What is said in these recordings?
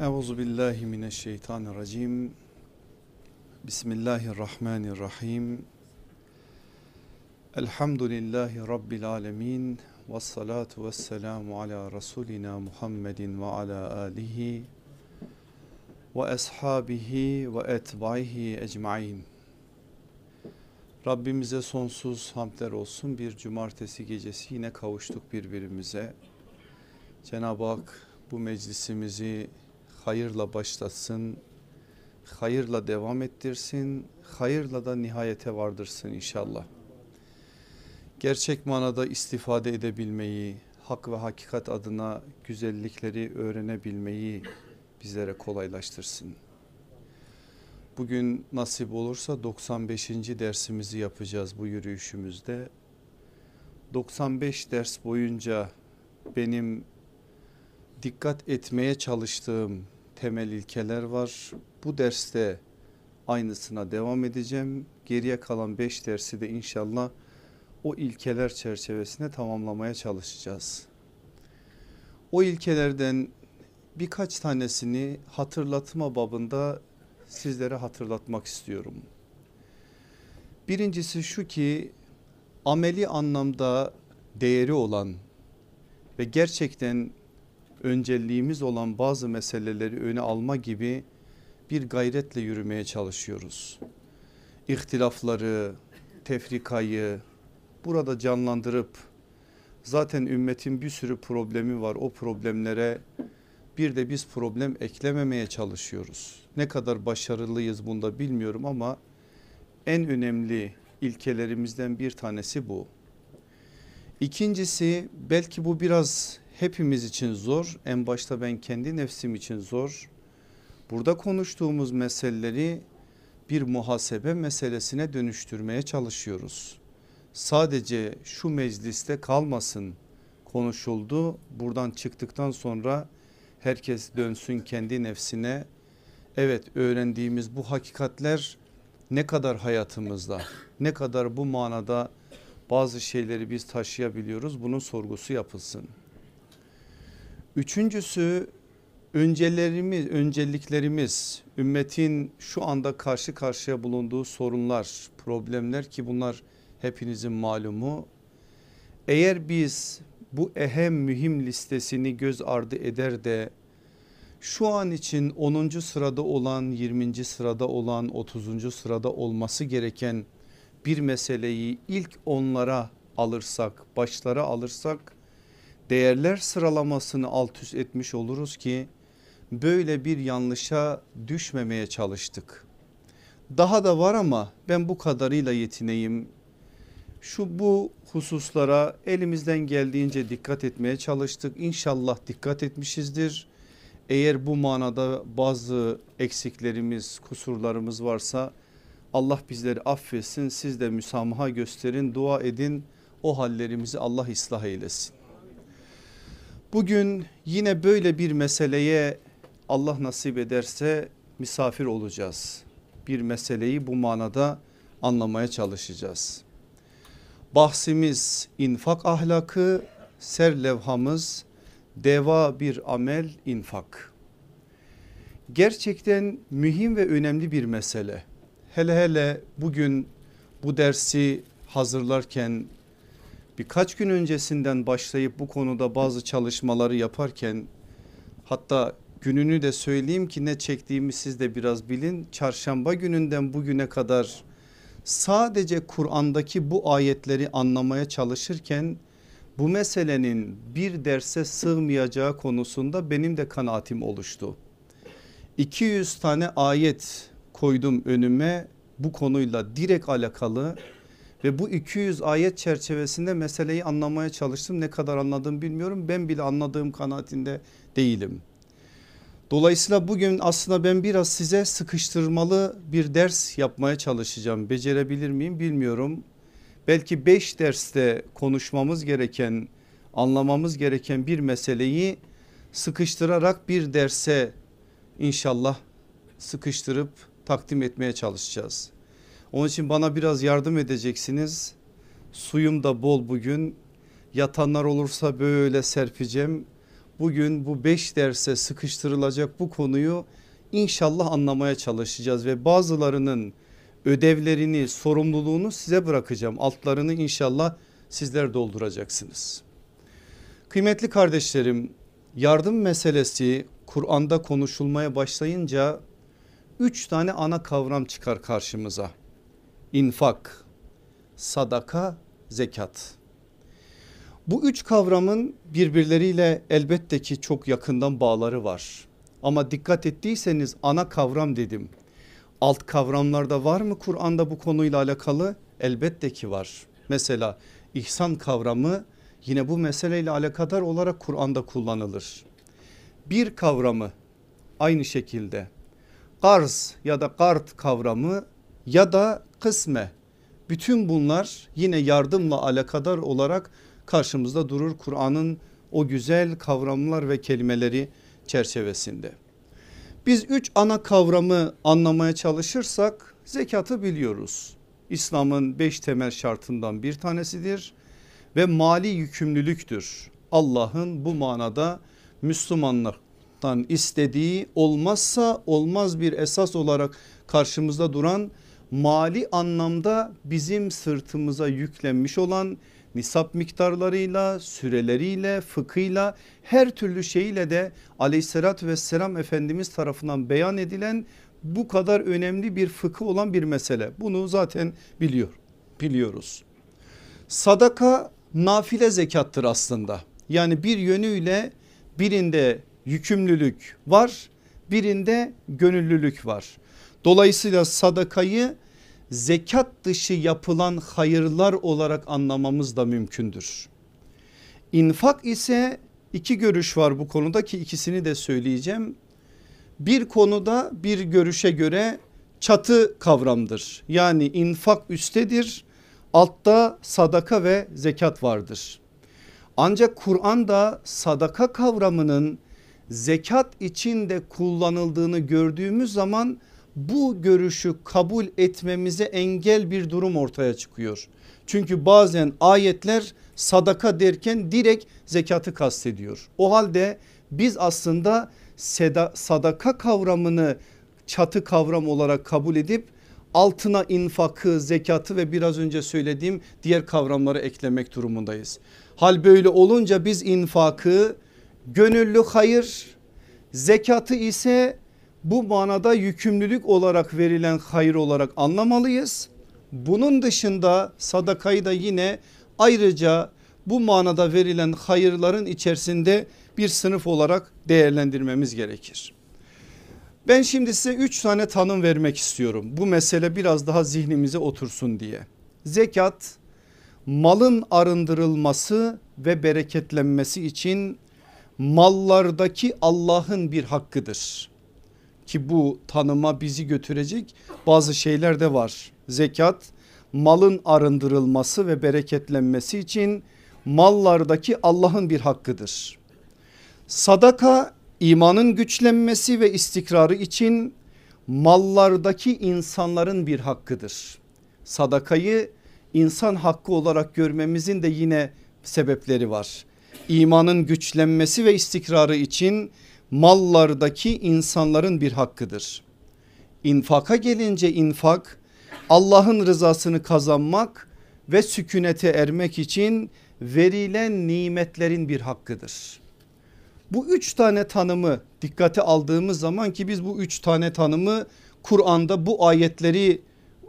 Euzu billahi mineşşeytanirracim. Bismillahirrahmanirrahim. Elhamdülillahi rabbil alamin. Ves salatu vesselamu ala rasulina Muhammedin ve ala alihi ve ashabihi ve etbaihi ecmaîn. Rabbimize sonsuz hamdler olsun. Bir cumartesi gecesi yine kavuştuk birbirimize. Cenab-ı Hak bu meclisimizi hayırla başlasın, hayırla devam ettirsin, hayırla da nihayete vardırsın inşallah. Gerçek manada istifade edebilmeyi, hak ve hakikat adına güzellikleri öğrenebilmeyi bizlere kolaylaştırsın. Bugün nasip olursa 95. dersimizi yapacağız bu yürüyüşümüzde. 95 ders boyunca benim dikkat etmeye çalıştığım temel ilkeler var. Bu derste aynısına devam edeceğim. Geriye kalan 5 dersi de inşallah o ilkeler çerçevesinde tamamlamaya çalışacağız. O ilkelerden birkaç tanesini hatırlatma babında sizlere hatırlatmak istiyorum. Birincisi şu ki ameli anlamda değeri olan ve gerçekten önceliğimiz olan bazı meseleleri öne alma gibi bir gayretle yürümeye çalışıyoruz. İhtilafları, tefrikayı burada canlandırıp zaten ümmetin bir sürü problemi var o problemlere bir de biz problem eklememeye çalışıyoruz. Ne kadar başarılıyız bunda bilmiyorum ama en önemli ilkelerimizden bir tanesi bu. İkincisi belki bu biraz hepimiz için zor. En başta ben kendi nefsim için zor. Burada konuştuğumuz meseleleri bir muhasebe meselesine dönüştürmeye çalışıyoruz. Sadece şu mecliste kalmasın konuşuldu. Buradan çıktıktan sonra herkes dönsün kendi nefsine. Evet öğrendiğimiz bu hakikatler ne kadar hayatımızda ne kadar bu manada bazı şeyleri biz taşıyabiliyoruz bunun sorgusu yapılsın. Üçüncüsü öncelerimiz, önceliklerimiz ümmetin şu anda karşı karşıya bulunduğu sorunlar, problemler ki bunlar hepinizin malumu. Eğer biz bu ehem mühim listesini göz ardı eder de şu an için 10. sırada olan 20. sırada olan 30. sırada olması gereken bir meseleyi ilk onlara alırsak başlara alırsak değerler sıralamasını alt üst etmiş oluruz ki böyle bir yanlışa düşmemeye çalıştık. Daha da var ama ben bu kadarıyla yetineyim. Şu bu hususlara elimizden geldiğince dikkat etmeye çalıştık. İnşallah dikkat etmişizdir. Eğer bu manada bazı eksiklerimiz, kusurlarımız varsa Allah bizleri affetsin. Siz de müsamaha gösterin, dua edin. O hallerimizi Allah ıslah eylesin. Bugün yine böyle bir meseleye Allah nasip ederse misafir olacağız. Bir meseleyi bu manada anlamaya çalışacağız. Bahsimiz infak ahlakı, serlevhamız deva bir amel infak. Gerçekten mühim ve önemli bir mesele. Hele hele bugün bu dersi hazırlarken birkaç gün öncesinden başlayıp bu konuda bazı çalışmaları yaparken hatta gününü de söyleyeyim ki ne çektiğimi siz de biraz bilin. Çarşamba gününden bugüne kadar sadece Kur'an'daki bu ayetleri anlamaya çalışırken bu meselenin bir derse sığmayacağı konusunda benim de kanaatim oluştu. 200 tane ayet koydum önüme bu konuyla direkt alakalı ve bu 200 ayet çerçevesinde meseleyi anlamaya çalıştım. Ne kadar anladım bilmiyorum. Ben bile anladığım kanaatinde değilim. Dolayısıyla bugün aslında ben biraz size sıkıştırmalı bir ders yapmaya çalışacağım. Becerebilir miyim bilmiyorum. Belki 5 derste konuşmamız gereken, anlamamız gereken bir meseleyi sıkıştırarak bir derse inşallah sıkıştırıp takdim etmeye çalışacağız. Onun için bana biraz yardım edeceksiniz. Suyum da bol bugün. Yatanlar olursa böyle serpeceğim. bugün bu beş derse sıkıştırılacak bu konuyu inşallah anlamaya çalışacağız ve bazılarının ödevlerini sorumluluğunu size bırakacağım altlarını inşallah sizler dolduracaksınız. Kıymetli kardeşlerim yardım meselesi Kur'an'da konuşulmaya başlayınca üç tane ana kavram çıkar karşımıza. İnfak, sadaka, zekat. Bu üç kavramın birbirleriyle elbette ki çok yakından bağları var. Ama dikkat ettiyseniz ana kavram dedim. Alt kavramlarda var mı Kur'an'da bu konuyla alakalı? Elbette ki var. Mesela ihsan kavramı yine bu meseleyle alakadar olarak Kur'an'da kullanılır. Bir kavramı aynı şekilde garz ya da kart kavramı ya da kısme bütün bunlar yine yardımla alakadar olarak karşımızda durur Kur'an'ın o güzel kavramlar ve kelimeleri çerçevesinde. Biz üç ana kavramı anlamaya çalışırsak zekatı biliyoruz. İslam'ın beş temel şartından bir tanesidir ve mali yükümlülüktür. Allah'ın bu manada Müslümanlardan istediği olmazsa olmaz bir esas olarak karşımızda duran mali anlamda bizim sırtımıza yüklenmiş olan nisap miktarlarıyla, süreleriyle, fıkıyla her türlü şeyle de aleyhissalatü vesselam Efendimiz tarafından beyan edilen bu kadar önemli bir fıkı olan bir mesele. Bunu zaten biliyor, biliyoruz. Sadaka nafile zekattır aslında. Yani bir yönüyle birinde yükümlülük var birinde gönüllülük var. Dolayısıyla sadakayı zekat dışı yapılan hayırlar olarak anlamamız da mümkündür. İnfak ise iki görüş var bu konuda ki ikisini de söyleyeceğim. Bir konuda bir görüşe göre çatı kavramdır. Yani infak üstedir altta sadaka ve zekat vardır. Ancak Kur'an'da sadaka kavramının zekat içinde kullanıldığını gördüğümüz zaman bu görüşü kabul etmemize engel bir durum ortaya çıkıyor. Çünkü bazen ayetler sadaka derken direkt zekatı kastediyor. O halde biz aslında sadaka kavramını çatı kavram olarak kabul edip altına infakı, zekatı ve biraz önce söylediğim diğer kavramları eklemek durumundayız. Hal böyle olunca biz infakı gönüllü hayır, zekatı ise bu manada yükümlülük olarak verilen hayır olarak anlamalıyız. Bunun dışında sadakayı da yine ayrıca bu manada verilen hayırların içerisinde bir sınıf olarak değerlendirmemiz gerekir. Ben şimdi size üç tane tanım vermek istiyorum. Bu mesele biraz daha zihnimize otursun diye. Zekat malın arındırılması ve bereketlenmesi için mallardaki Allah'ın bir hakkıdır ki bu tanıma bizi götürecek bazı şeyler de var. Zekat malın arındırılması ve bereketlenmesi için mallardaki Allah'ın bir hakkıdır. Sadaka imanın güçlenmesi ve istikrarı için mallardaki insanların bir hakkıdır. Sadakayı insan hakkı olarak görmemizin de yine sebepleri var. İmanın güçlenmesi ve istikrarı için mallardaki insanların bir hakkıdır. İnfaka gelince infak Allah'ın rızasını kazanmak ve sükunete ermek için verilen nimetlerin bir hakkıdır. Bu üç tane tanımı dikkate aldığımız zaman ki biz bu üç tane tanımı Kur'an'da bu ayetleri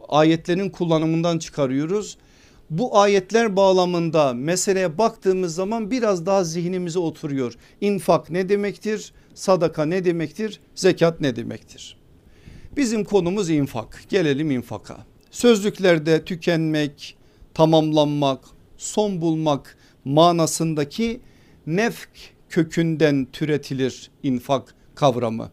ayetlerin kullanımından çıkarıyoruz. Bu ayetler bağlamında meseleye baktığımız zaman biraz daha zihnimize oturuyor. İnfak ne demektir? Sadaka ne demektir? Zekat ne demektir? Bizim konumuz infak. Gelelim infaka. Sözlüklerde tükenmek, tamamlanmak, son bulmak manasındaki nefk kökünden türetilir infak kavramı.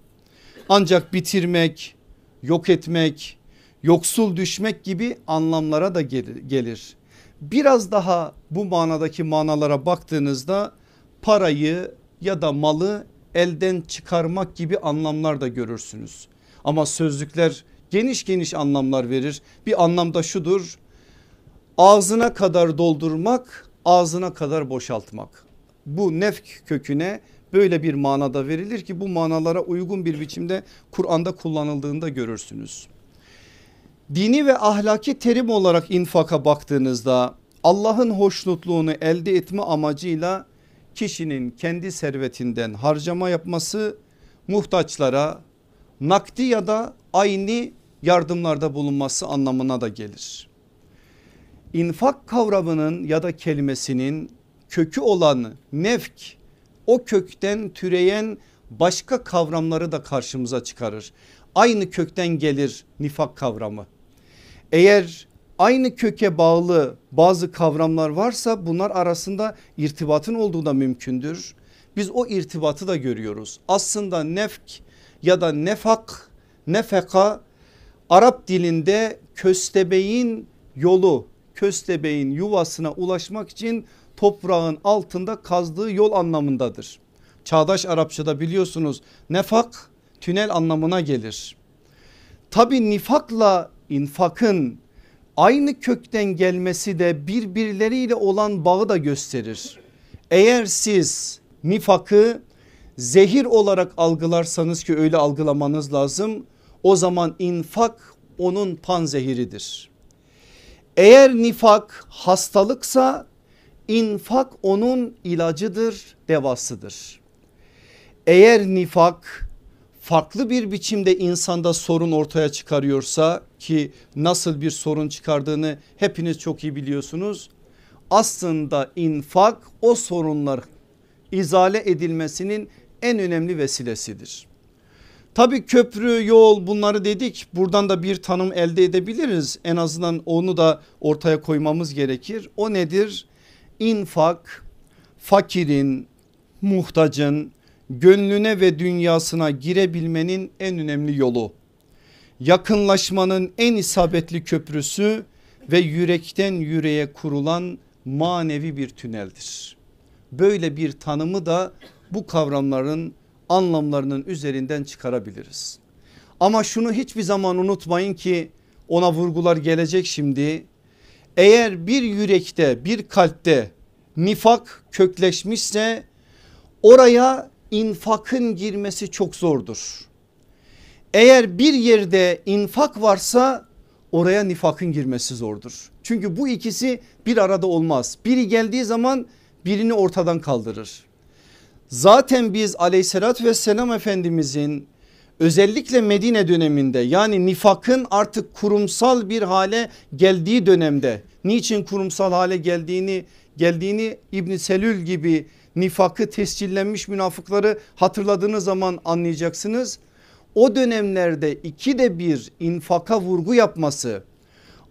Ancak bitirmek, yok etmek, yoksul düşmek gibi anlamlara da gelir. Biraz daha bu manadaki manalara baktığınızda parayı ya da malı elden çıkarmak gibi anlamlar da görürsünüz. Ama sözlükler geniş geniş anlamlar verir. Bir anlamda şudur ağzına kadar doldurmak ağzına kadar boşaltmak. Bu nefk köküne böyle bir manada verilir ki bu manalara uygun bir biçimde Kur'an'da kullanıldığında görürsünüz. Dini ve ahlaki terim olarak infaka baktığınızda Allah'ın hoşnutluğunu elde etme amacıyla kişinin kendi servetinden harcama yapması muhtaçlara nakdi ya da aynı yardımlarda bulunması anlamına da gelir. İnfak kavramının ya da kelimesinin kökü olan nefk o kökten türeyen başka kavramları da karşımıza çıkarır. Aynı kökten gelir nifak kavramı. Eğer aynı köke bağlı bazı kavramlar varsa bunlar arasında irtibatın olduğu da mümkündür. Biz o irtibatı da görüyoruz. Aslında nefk ya da nefak, nefeka Arap dilinde köstebeğin yolu, köstebeğin yuvasına ulaşmak için toprağın altında kazdığı yol anlamındadır. Çağdaş Arapçada biliyorsunuz nefak tünel anlamına gelir. Tabi nifakla infakın aynı kökten gelmesi de birbirleriyle olan bağı da gösterir. Eğer siz nifakı zehir olarak algılarsanız ki öyle algılamanız lazım. O zaman infak onun panzehiridir. Eğer nifak hastalıksa infak onun ilacıdır, devasıdır. Eğer nifak farklı bir biçimde insanda sorun ortaya çıkarıyorsa ki nasıl bir sorun çıkardığını hepiniz çok iyi biliyorsunuz. Aslında infak o sorunlar izale edilmesinin en önemli vesilesidir. Tabi köprü yol bunları dedik buradan da bir tanım elde edebiliriz en azından onu da ortaya koymamız gerekir. O nedir? İnfak fakirin muhtacın gönlüne ve dünyasına girebilmenin en önemli yolu. Yakınlaşmanın en isabetli köprüsü ve yürekten yüreğe kurulan manevi bir tüneldir. Böyle bir tanımı da bu kavramların anlamlarının üzerinden çıkarabiliriz. Ama şunu hiçbir zaman unutmayın ki ona vurgular gelecek şimdi. Eğer bir yürekte bir kalpte nifak kökleşmişse oraya infakın girmesi çok zordur. Eğer bir yerde infak varsa oraya nifakın girmesi zordur. Çünkü bu ikisi bir arada olmaz. Biri geldiği zaman birini ortadan kaldırır. Zaten biz aleyhissalatü vesselam efendimizin özellikle Medine döneminde yani nifakın artık kurumsal bir hale geldiği dönemde niçin kurumsal hale geldiğini geldiğini İbn Selül gibi nifakı tescillenmiş münafıkları hatırladığınız zaman anlayacaksınız. O dönemlerde ikide bir infaka vurgu yapması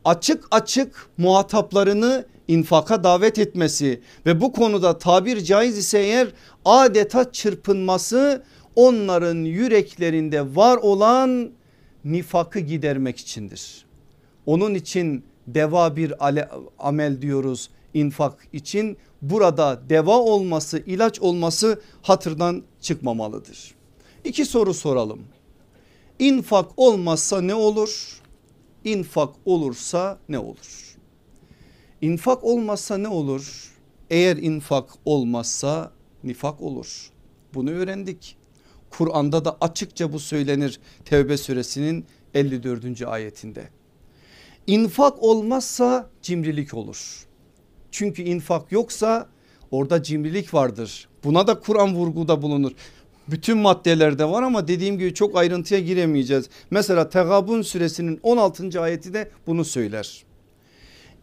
açık açık muhataplarını infaka davet etmesi ve bu konuda tabir caiz ise eğer adeta çırpınması onların yüreklerinde var olan nifakı gidermek içindir. Onun için deva bir amel diyoruz infak için burada deva olması ilaç olması hatırdan çıkmamalıdır. İki soru soralım. İnfak olmazsa ne olur? İnfak olursa ne olur? İnfak olmazsa ne olur? Eğer infak olmazsa nifak olur. Bunu öğrendik. Kur'an'da da açıkça bu söylenir Tevbe suresinin 54. ayetinde. İnfak olmazsa cimrilik olur. Çünkü infak yoksa orada cimrilik vardır. Buna da Kur'an vurguda bulunur. Bütün maddelerde var ama dediğim gibi çok ayrıntıya giremeyeceğiz. Mesela Tegabun suresinin 16. ayeti de bunu söyler.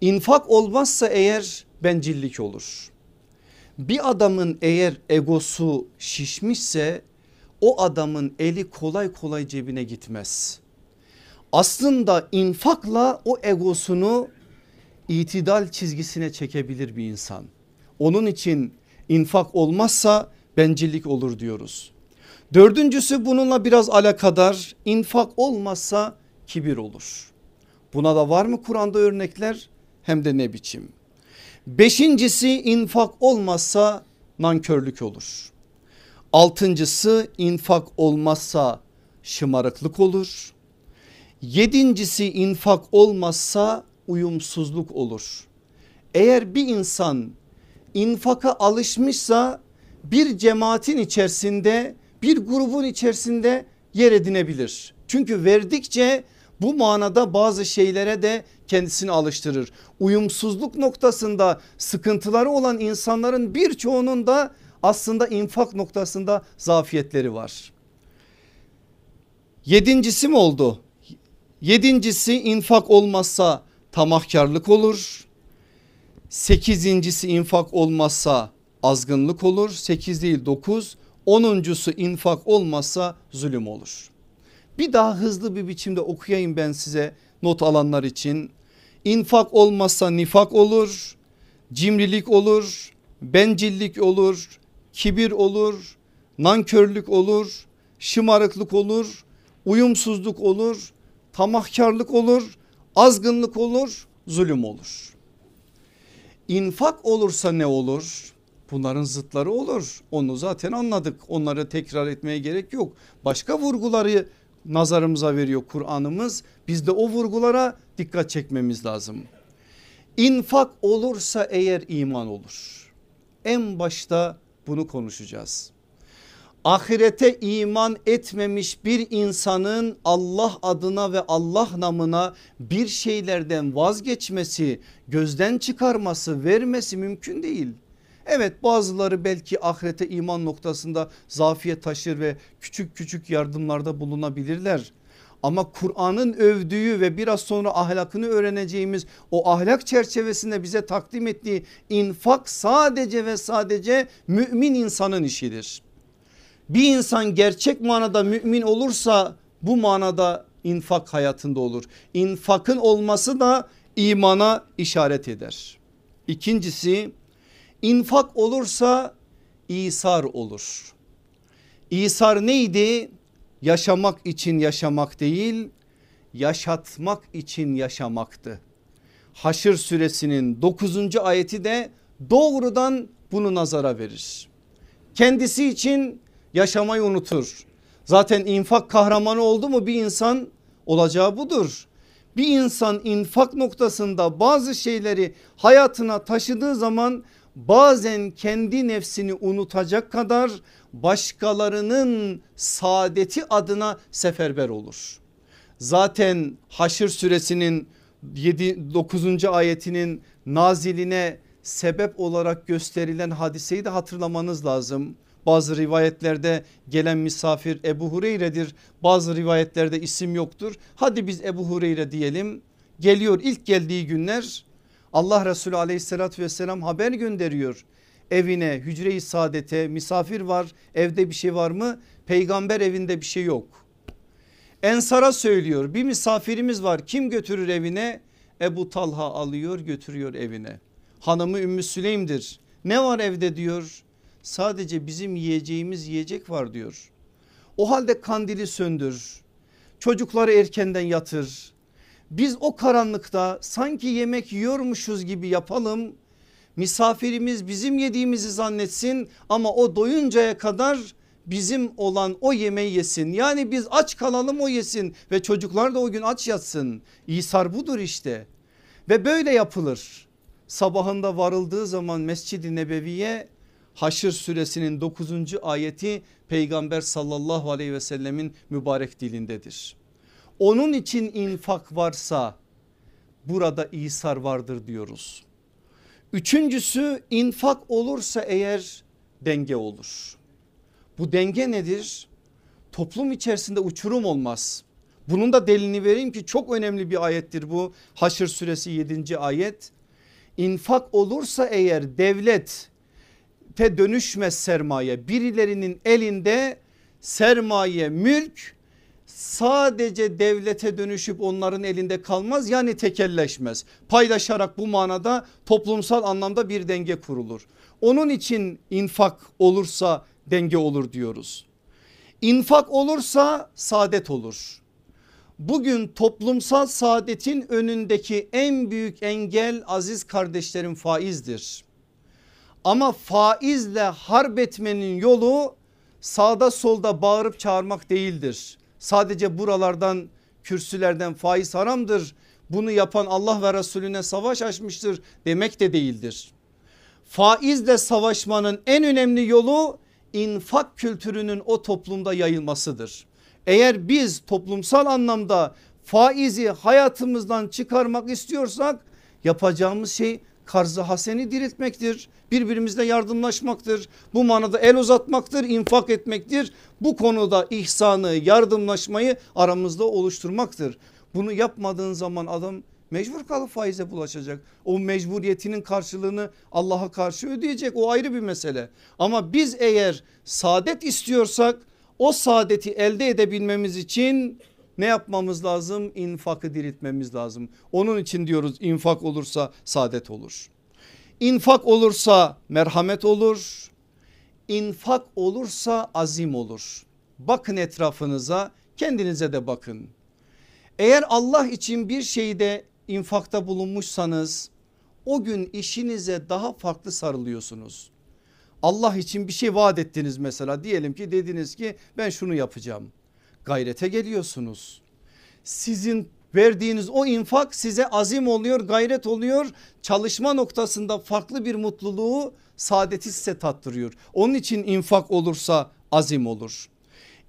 İnfak olmazsa eğer bencillik olur. Bir adamın eğer egosu şişmişse o adamın eli kolay kolay cebine gitmez. Aslında infakla o egosunu itidal çizgisine çekebilir bir insan. Onun için infak olmazsa bencillik olur diyoruz. Dördüncüsü bununla biraz alakadar infak olmazsa kibir olur. Buna da var mı Kur'an'da örnekler hem de ne biçim. Beşincisi infak olmazsa nankörlük olur. Altıncısı infak olmazsa şımarıklık olur. Yedincisi infak olmazsa uyumsuzluk olur. Eğer bir insan infaka alışmışsa bir cemaatin içerisinde bir grubun içerisinde yer edinebilir. Çünkü verdikçe bu manada bazı şeylere de kendisini alıştırır. Uyumsuzluk noktasında sıkıntıları olan insanların birçoğunun da aslında infak noktasında zafiyetleri var. Yedincisi mi oldu? Yedincisi infak olmazsa tamahkarlık olur. Sekizincisi infak olmazsa azgınlık olur. Sekiz değil dokuz. Onuncusu infak olmazsa zulüm olur. Bir daha hızlı bir biçimde okuyayım ben size not alanlar için. İnfak olmazsa nifak olur, cimrilik olur, bencillik olur, kibir olur, nankörlük olur, şımarıklık olur, uyumsuzluk olur, tamahkarlık olur, azgınlık olur, zulüm olur. İnfak olursa ne olur? Bunların zıtları olur. Onu zaten anladık. Onları tekrar etmeye gerek yok. Başka vurguları nazarımıza veriyor Kur'an'ımız. Biz de o vurgulara dikkat çekmemiz lazım. İnfak olursa eğer iman olur. En başta bunu konuşacağız. Ahirete iman etmemiş bir insanın Allah adına ve Allah namına bir şeylerden vazgeçmesi, gözden çıkarması, vermesi mümkün değil. Evet bazıları belki ahirete iman noktasında zafiyet taşır ve küçük küçük yardımlarda bulunabilirler. Ama Kur'an'ın övdüğü ve biraz sonra ahlakını öğreneceğimiz o ahlak çerçevesinde bize takdim ettiği infak sadece ve sadece mümin insanın işidir. Bir insan gerçek manada mümin olursa bu manada infak hayatında olur. İnfakın olması da imana işaret eder. İkincisi infak olursa İsar olur. İsar neydi? Yaşamak için yaşamak değil yaşatmak için yaşamaktı. Haşr suresinin 9. ayeti de doğrudan bunu nazara verir. Kendisi için yaşamayı unutur. Zaten infak kahramanı oldu mu bir insan olacağı budur. Bir insan infak noktasında bazı şeyleri hayatına taşıdığı zaman bazen kendi nefsini unutacak kadar başkalarının saadeti adına seferber olur. Zaten Haşr suresinin 7 9. ayetinin naziline sebep olarak gösterilen hadiseyi de hatırlamanız lazım. Bazı rivayetlerde gelen misafir Ebu Hureyre'dir. Bazı rivayetlerde isim yoktur. Hadi biz Ebu Hureyre diyelim. Geliyor ilk geldiği günler Allah Resulü aleyhissalatü vesselam haber gönderiyor. Evine hücre-i saadete misafir var evde bir şey var mı? Peygamber evinde bir şey yok. Ensara söylüyor bir misafirimiz var kim götürür evine? Ebu Talha alıyor götürüyor evine. Hanımı Ümmü Süleym'dir. Ne var evde diyor sadece bizim yiyeceğimiz yiyecek var diyor. O halde kandili söndür. Çocukları erkenden yatır. Biz o karanlıkta sanki yemek yiyormuşuz gibi yapalım. Misafirimiz bizim yediğimizi zannetsin ama o doyuncaya kadar bizim olan o yemeği yesin. Yani biz aç kalalım o yesin ve çocuklar da o gün aç yatsın. İsar budur işte ve böyle yapılır. Sabahında varıldığı zaman Mescid-i Nebevi'ye Haşr suresinin 9. ayeti peygamber sallallahu aleyhi ve sellemin mübarek dilindedir. Onun için infak varsa burada İsar vardır diyoruz. Üçüncüsü infak olursa eğer denge olur. Bu denge nedir? Toplum içerisinde uçurum olmaz. Bunun da delini vereyim ki çok önemli bir ayettir bu. Haşr suresi 7. ayet. İnfak olursa eğer devlet te dönüşmez sermaye birilerinin elinde sermaye mülk sadece devlete dönüşüp onların elinde kalmaz yani tekelleşmez. Paylaşarak bu manada toplumsal anlamda bir denge kurulur. Onun için infak olursa denge olur diyoruz. İnfak olursa saadet olur. Bugün toplumsal saadetin önündeki en büyük engel aziz kardeşlerim faizdir. Ama faizle harp etmenin yolu sağda solda bağırıp çağırmak değildir. Sadece buralardan kürsülerden faiz haramdır. Bunu yapan Allah ve Resulüne savaş açmıştır demek de değildir. faizle savaşmanın en önemli yolu infak kültürünün o toplumda yayılmasıdır. Eğer biz toplumsal anlamda faizi hayatımızdan çıkarmak istiyorsak yapacağımız şey karzı haseni diriltmektir. Birbirimizle yardımlaşmaktır. Bu manada el uzatmaktır, infak etmektir. Bu konuda ihsanı, yardımlaşmayı aramızda oluşturmaktır. Bunu yapmadığın zaman adam mecbur kalıp faize bulaşacak. O mecburiyetinin karşılığını Allah'a karşı ödeyecek o ayrı bir mesele. Ama biz eğer saadet istiyorsak o saadeti elde edebilmemiz için ne yapmamız lazım? İnfakı diriltmemiz lazım. Onun için diyoruz infak olursa saadet olur. İnfak olursa merhamet olur. İnfak olursa azim olur. Bakın etrafınıza kendinize de bakın. Eğer Allah için bir şeyde infakta bulunmuşsanız o gün işinize daha farklı sarılıyorsunuz. Allah için bir şey vaat ettiniz mesela diyelim ki dediniz ki ben şunu yapacağım. Gayrete geliyorsunuz. Sizin verdiğiniz o infak size azim oluyor gayret oluyor çalışma noktasında farklı bir mutluluğu saadeti size tattırıyor. Onun için infak olursa azim olur.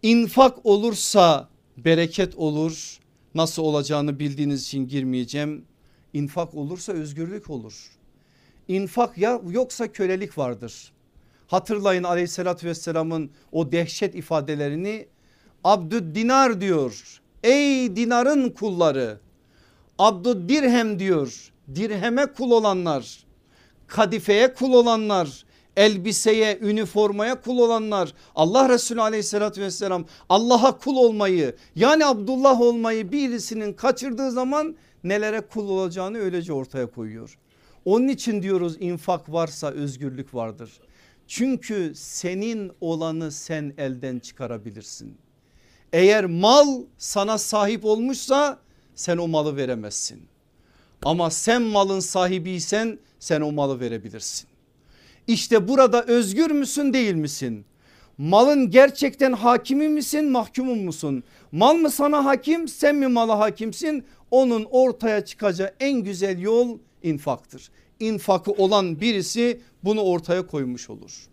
İnfak olursa bereket olur. Nasıl olacağını bildiğiniz için girmeyeceğim. İnfak olursa özgürlük olur. İnfak ya yoksa kölelik vardır. Hatırlayın aleyhissalatü vesselamın o dehşet ifadelerini Abdü dinar diyor. Ey dinarın kulları. Abdü dirhem diyor. Dirheme kul olanlar. Kadifeye kul olanlar elbiseye, üniformaya kul olanlar Allah Resulü aleyhissalatü vesselam Allah'a kul olmayı yani Abdullah olmayı birisinin kaçırdığı zaman nelere kul olacağını öylece ortaya koyuyor. Onun için diyoruz infak varsa özgürlük vardır. Çünkü senin olanı sen elden çıkarabilirsin. Eğer mal sana sahip olmuşsa sen o malı veremezsin. Ama sen malın sahibiysen sen o malı verebilirsin. İşte burada özgür müsün değil misin? Malın gerçekten hakimi misin mahkumun musun? Mal mı sana hakim sen mi mala hakimsin? Onun ortaya çıkacağı en güzel yol infaktır. İnfakı olan birisi bunu ortaya koymuş olur.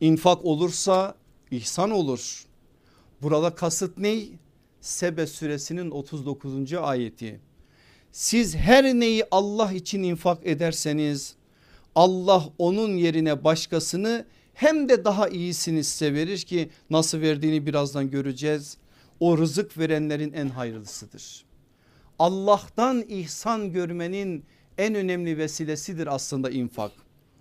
İnfak olursa ihsan olur. Burada kasıt ne? Sebe suresinin 39. ayeti. Siz her neyi Allah için infak ederseniz Allah onun yerine başkasını hem de daha iyisini size verir ki nasıl verdiğini birazdan göreceğiz. O rızık verenlerin en hayırlısıdır. Allah'tan ihsan görmenin en önemli vesilesidir aslında infak.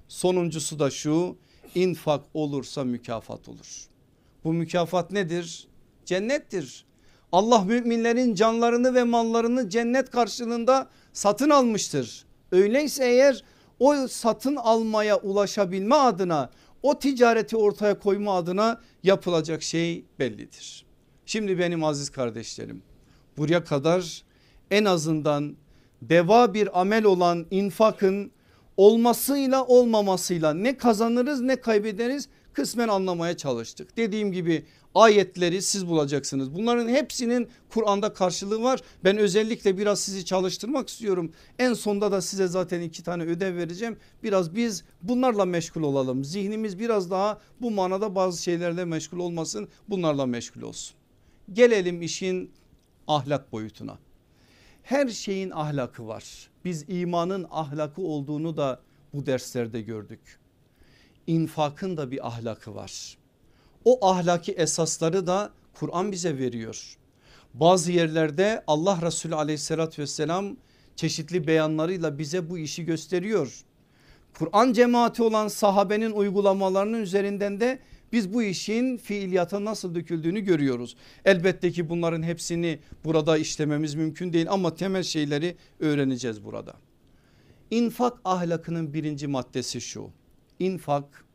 Sonuncusu da şu infak olursa mükafat olur. Bu mükafat nedir? Cennettir. Allah müminlerin canlarını ve mallarını cennet karşılığında satın almıştır. Öyleyse eğer o satın almaya ulaşabilme adına o ticareti ortaya koyma adına yapılacak şey bellidir. Şimdi benim aziz kardeşlerim buraya kadar en azından deva bir amel olan infakın olmasıyla olmamasıyla ne kazanırız ne kaybederiz kısmen anlamaya çalıştık. Dediğim gibi ayetleri siz bulacaksınız. Bunların hepsinin Kur'an'da karşılığı var. Ben özellikle biraz sizi çalıştırmak istiyorum. En sonda da size zaten iki tane ödev vereceğim. Biraz biz bunlarla meşgul olalım. Zihnimiz biraz daha bu manada bazı şeylerle meşgul olmasın. Bunlarla meşgul olsun. Gelelim işin ahlak boyutuna. Her şeyin ahlakı var. Biz imanın ahlakı olduğunu da bu derslerde gördük. İnfakın da bir ahlakı var. O ahlaki esasları da Kur'an bize veriyor. Bazı yerlerde Allah Resulü aleyhissalatü vesselam çeşitli beyanlarıyla bize bu işi gösteriyor. Kur'an cemaati olan sahabenin uygulamalarının üzerinden de biz bu işin fiiliyata nasıl döküldüğünü görüyoruz. Elbette ki bunların hepsini burada işlememiz mümkün değil ama temel şeyleri öğreneceğiz burada. İnfak ahlakının birinci maddesi şu. İnfak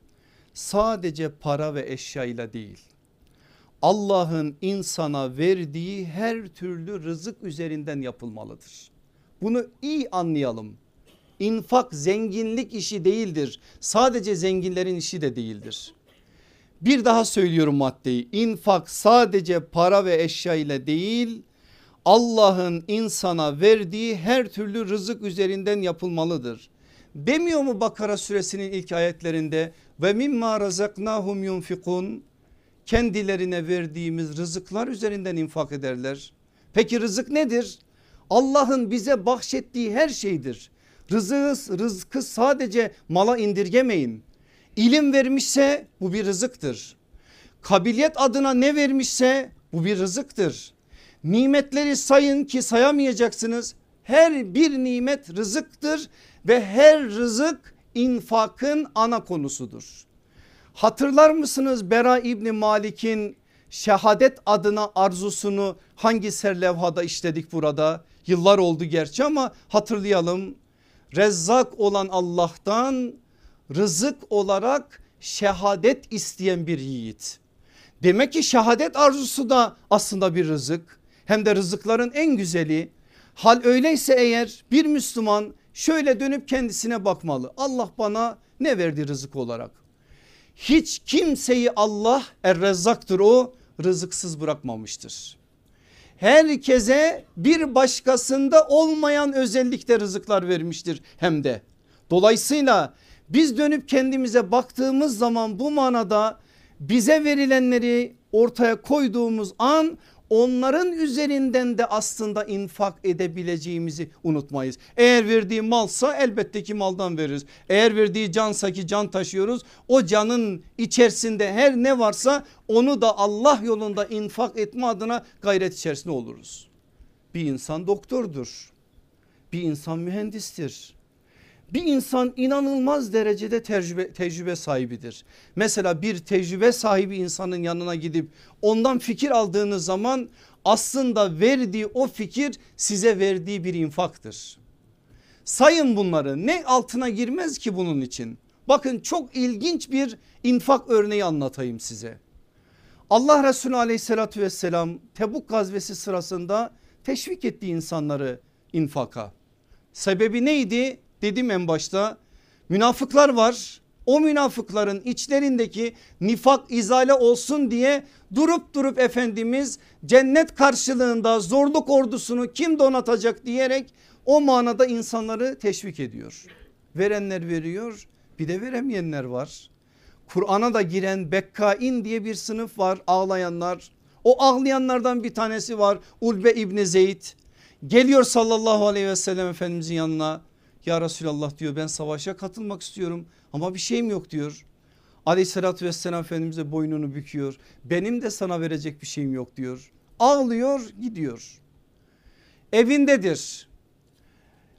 sadece para ve eşyayla değil. Allah'ın insana verdiği her türlü rızık üzerinden yapılmalıdır. Bunu iyi anlayalım. İnfak zenginlik işi değildir. Sadece zenginlerin işi de değildir. Bir daha söylüyorum maddeyi. İnfak sadece para ve eşya ile değil Allah'ın insana verdiği her türlü rızık üzerinden yapılmalıdır. Demiyor mu Bakara suresinin ilk ayetlerinde ve mimma razaknahum yunfikun kendilerine verdiğimiz rızıklar üzerinden infak ederler. Peki rızık nedir? Allah'ın bize bahşettiği her şeydir. Rızığı, rızkı sadece mala indirgemeyin. İlim vermişse bu bir rızıktır. Kabiliyet adına ne vermişse bu bir rızıktır. Nimetleri sayın ki sayamayacaksınız. Her bir nimet rızıktır ve her rızık infakın ana konusudur. Hatırlar mısınız Bera İbni Malik'in şehadet adına arzusunu hangi serlevhada işledik burada? Yıllar oldu gerçi ama hatırlayalım. Rezzak olan Allah'tan rızık olarak şehadet isteyen bir yiğit. Demek ki şehadet arzusu da aslında bir rızık. Hem de rızıkların en güzeli. Hal öyleyse eğer bir Müslüman şöyle dönüp kendisine bakmalı. Allah bana ne verdi rızık olarak? Hiç kimseyi Allah er rezzaktır o rızıksız bırakmamıştır. Herkese bir başkasında olmayan özellikte rızıklar vermiştir hem de. Dolayısıyla biz dönüp kendimize baktığımız zaman bu manada bize verilenleri ortaya koyduğumuz an onların üzerinden de aslında infak edebileceğimizi unutmayız. Eğer verdiği malsa elbette ki maldan veririz. Eğer verdiği cansa ki can taşıyoruz o canın içerisinde her ne varsa onu da Allah yolunda infak etme adına gayret içerisinde oluruz. Bir insan doktordur. Bir insan mühendistir bir insan inanılmaz derecede tecrübe, tecrübe sahibidir. Mesela bir tecrübe sahibi insanın yanına gidip ondan fikir aldığınız zaman aslında verdiği o fikir size verdiği bir infaktır. Sayın bunları ne altına girmez ki bunun için. Bakın çok ilginç bir infak örneği anlatayım size. Allah Resulü aleyhissalatü vesselam Tebuk gazvesi sırasında teşvik etti insanları infaka. Sebebi neydi? Dedim en başta münafıklar var. O münafıkların içlerindeki nifak izale olsun diye durup durup Efendimiz cennet karşılığında zorluk ordusunu kim donatacak diyerek o manada insanları teşvik ediyor. Verenler veriyor bir de veremeyenler var. Kur'an'a da giren Bekkain diye bir sınıf var ağlayanlar. O ağlayanlardan bir tanesi var Ulbe İbni Zeyd. Geliyor sallallahu aleyhi ve sellem Efendimizin yanına ya Resulallah diyor ben savaşa katılmak istiyorum ama bir şeyim yok diyor. Aleyhissalatü vesselam Efendimiz'e boynunu büküyor. Benim de sana verecek bir şeyim yok diyor. Ağlıyor gidiyor. Evindedir.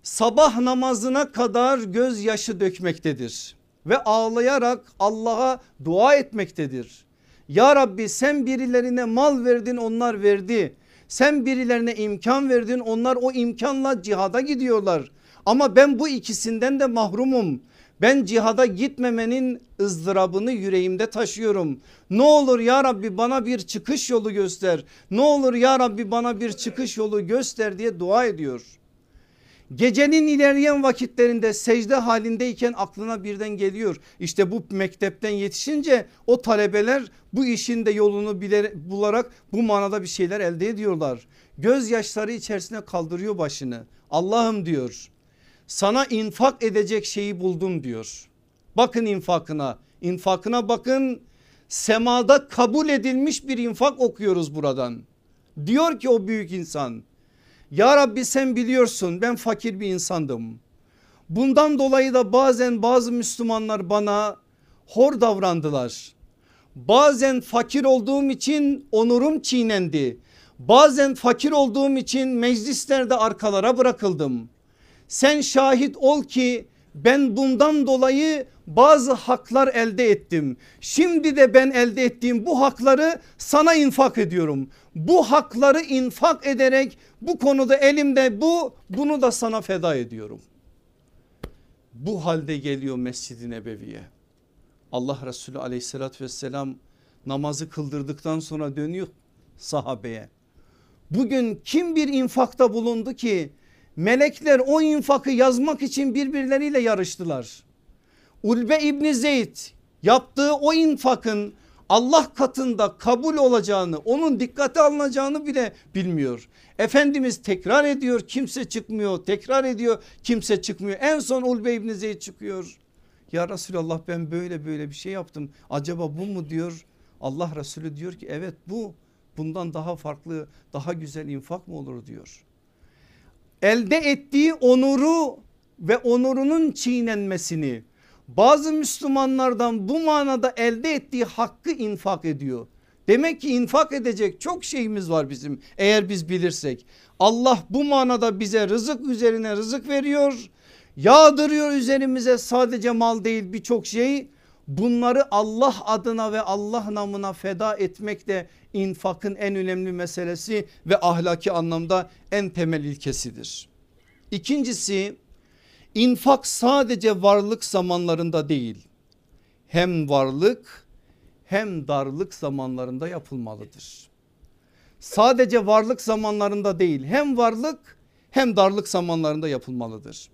Sabah namazına kadar gözyaşı dökmektedir. Ve ağlayarak Allah'a dua etmektedir. Ya Rabbi sen birilerine mal verdin onlar verdi. Sen birilerine imkan verdin onlar o imkanla cihada gidiyorlar. Ama ben bu ikisinden de mahrumum. Ben cihada gitmemenin ızdırabını yüreğimde taşıyorum. Ne olur ya Rabbi bana bir çıkış yolu göster. Ne olur ya Rabbi bana bir çıkış yolu göster diye dua ediyor. Gecenin ilerleyen vakitlerinde secde halindeyken aklına birden geliyor. İşte bu mektepten yetişince o talebeler bu işin de yolunu bilerek, bularak bu manada bir şeyler elde ediyorlar. Gözyaşları içerisine kaldırıyor başını. Allah'ım diyor sana infak edecek şeyi buldum diyor. Bakın infakına infakına bakın semada kabul edilmiş bir infak okuyoruz buradan. Diyor ki o büyük insan ya Rabbi sen biliyorsun ben fakir bir insandım. Bundan dolayı da bazen bazı Müslümanlar bana hor davrandılar. Bazen fakir olduğum için onurum çiğnendi. Bazen fakir olduğum için meclislerde arkalara bırakıldım. Sen şahit ol ki ben bundan dolayı bazı haklar elde ettim. Şimdi de ben elde ettiğim bu hakları sana infak ediyorum. Bu hakları infak ederek bu konuda elimde bu bunu da sana feda ediyorum. Bu halde geliyor Mescid-i Nebevi'ye. Allah Resulü aleyhissalatü vesselam namazı kıldırdıktan sonra dönüyor sahabeye. Bugün kim bir infakta bulundu ki Melekler o infakı yazmak için birbirleriyle yarıştılar. Ulbe İbni Zeyd yaptığı o infakın Allah katında kabul olacağını onun dikkate alınacağını bile bilmiyor. Efendimiz tekrar ediyor kimse çıkmıyor tekrar ediyor kimse çıkmıyor. En son Ulbe İbni Zeyd çıkıyor. Ya Resulallah ben böyle böyle bir şey yaptım acaba bu mu diyor. Allah Resulü diyor ki evet bu bundan daha farklı daha güzel infak mı olur diyor. Elde ettiği onuru ve onurunun çiğnenmesini bazı Müslümanlardan bu manada elde ettiği hakkı infak ediyor. Demek ki infak edecek çok şeyimiz var bizim eğer biz bilirsek. Allah bu manada bize rızık üzerine rızık veriyor. Yağdırıyor üzerimize sadece mal değil birçok şey. Bunları Allah adına ve Allah namına feda etmek de infakın en önemli meselesi ve ahlaki anlamda en temel ilkesidir. İkincisi infak sadece varlık zamanlarında değil hem varlık hem darlık zamanlarında yapılmalıdır. Sadece varlık zamanlarında değil hem varlık hem darlık zamanlarında yapılmalıdır.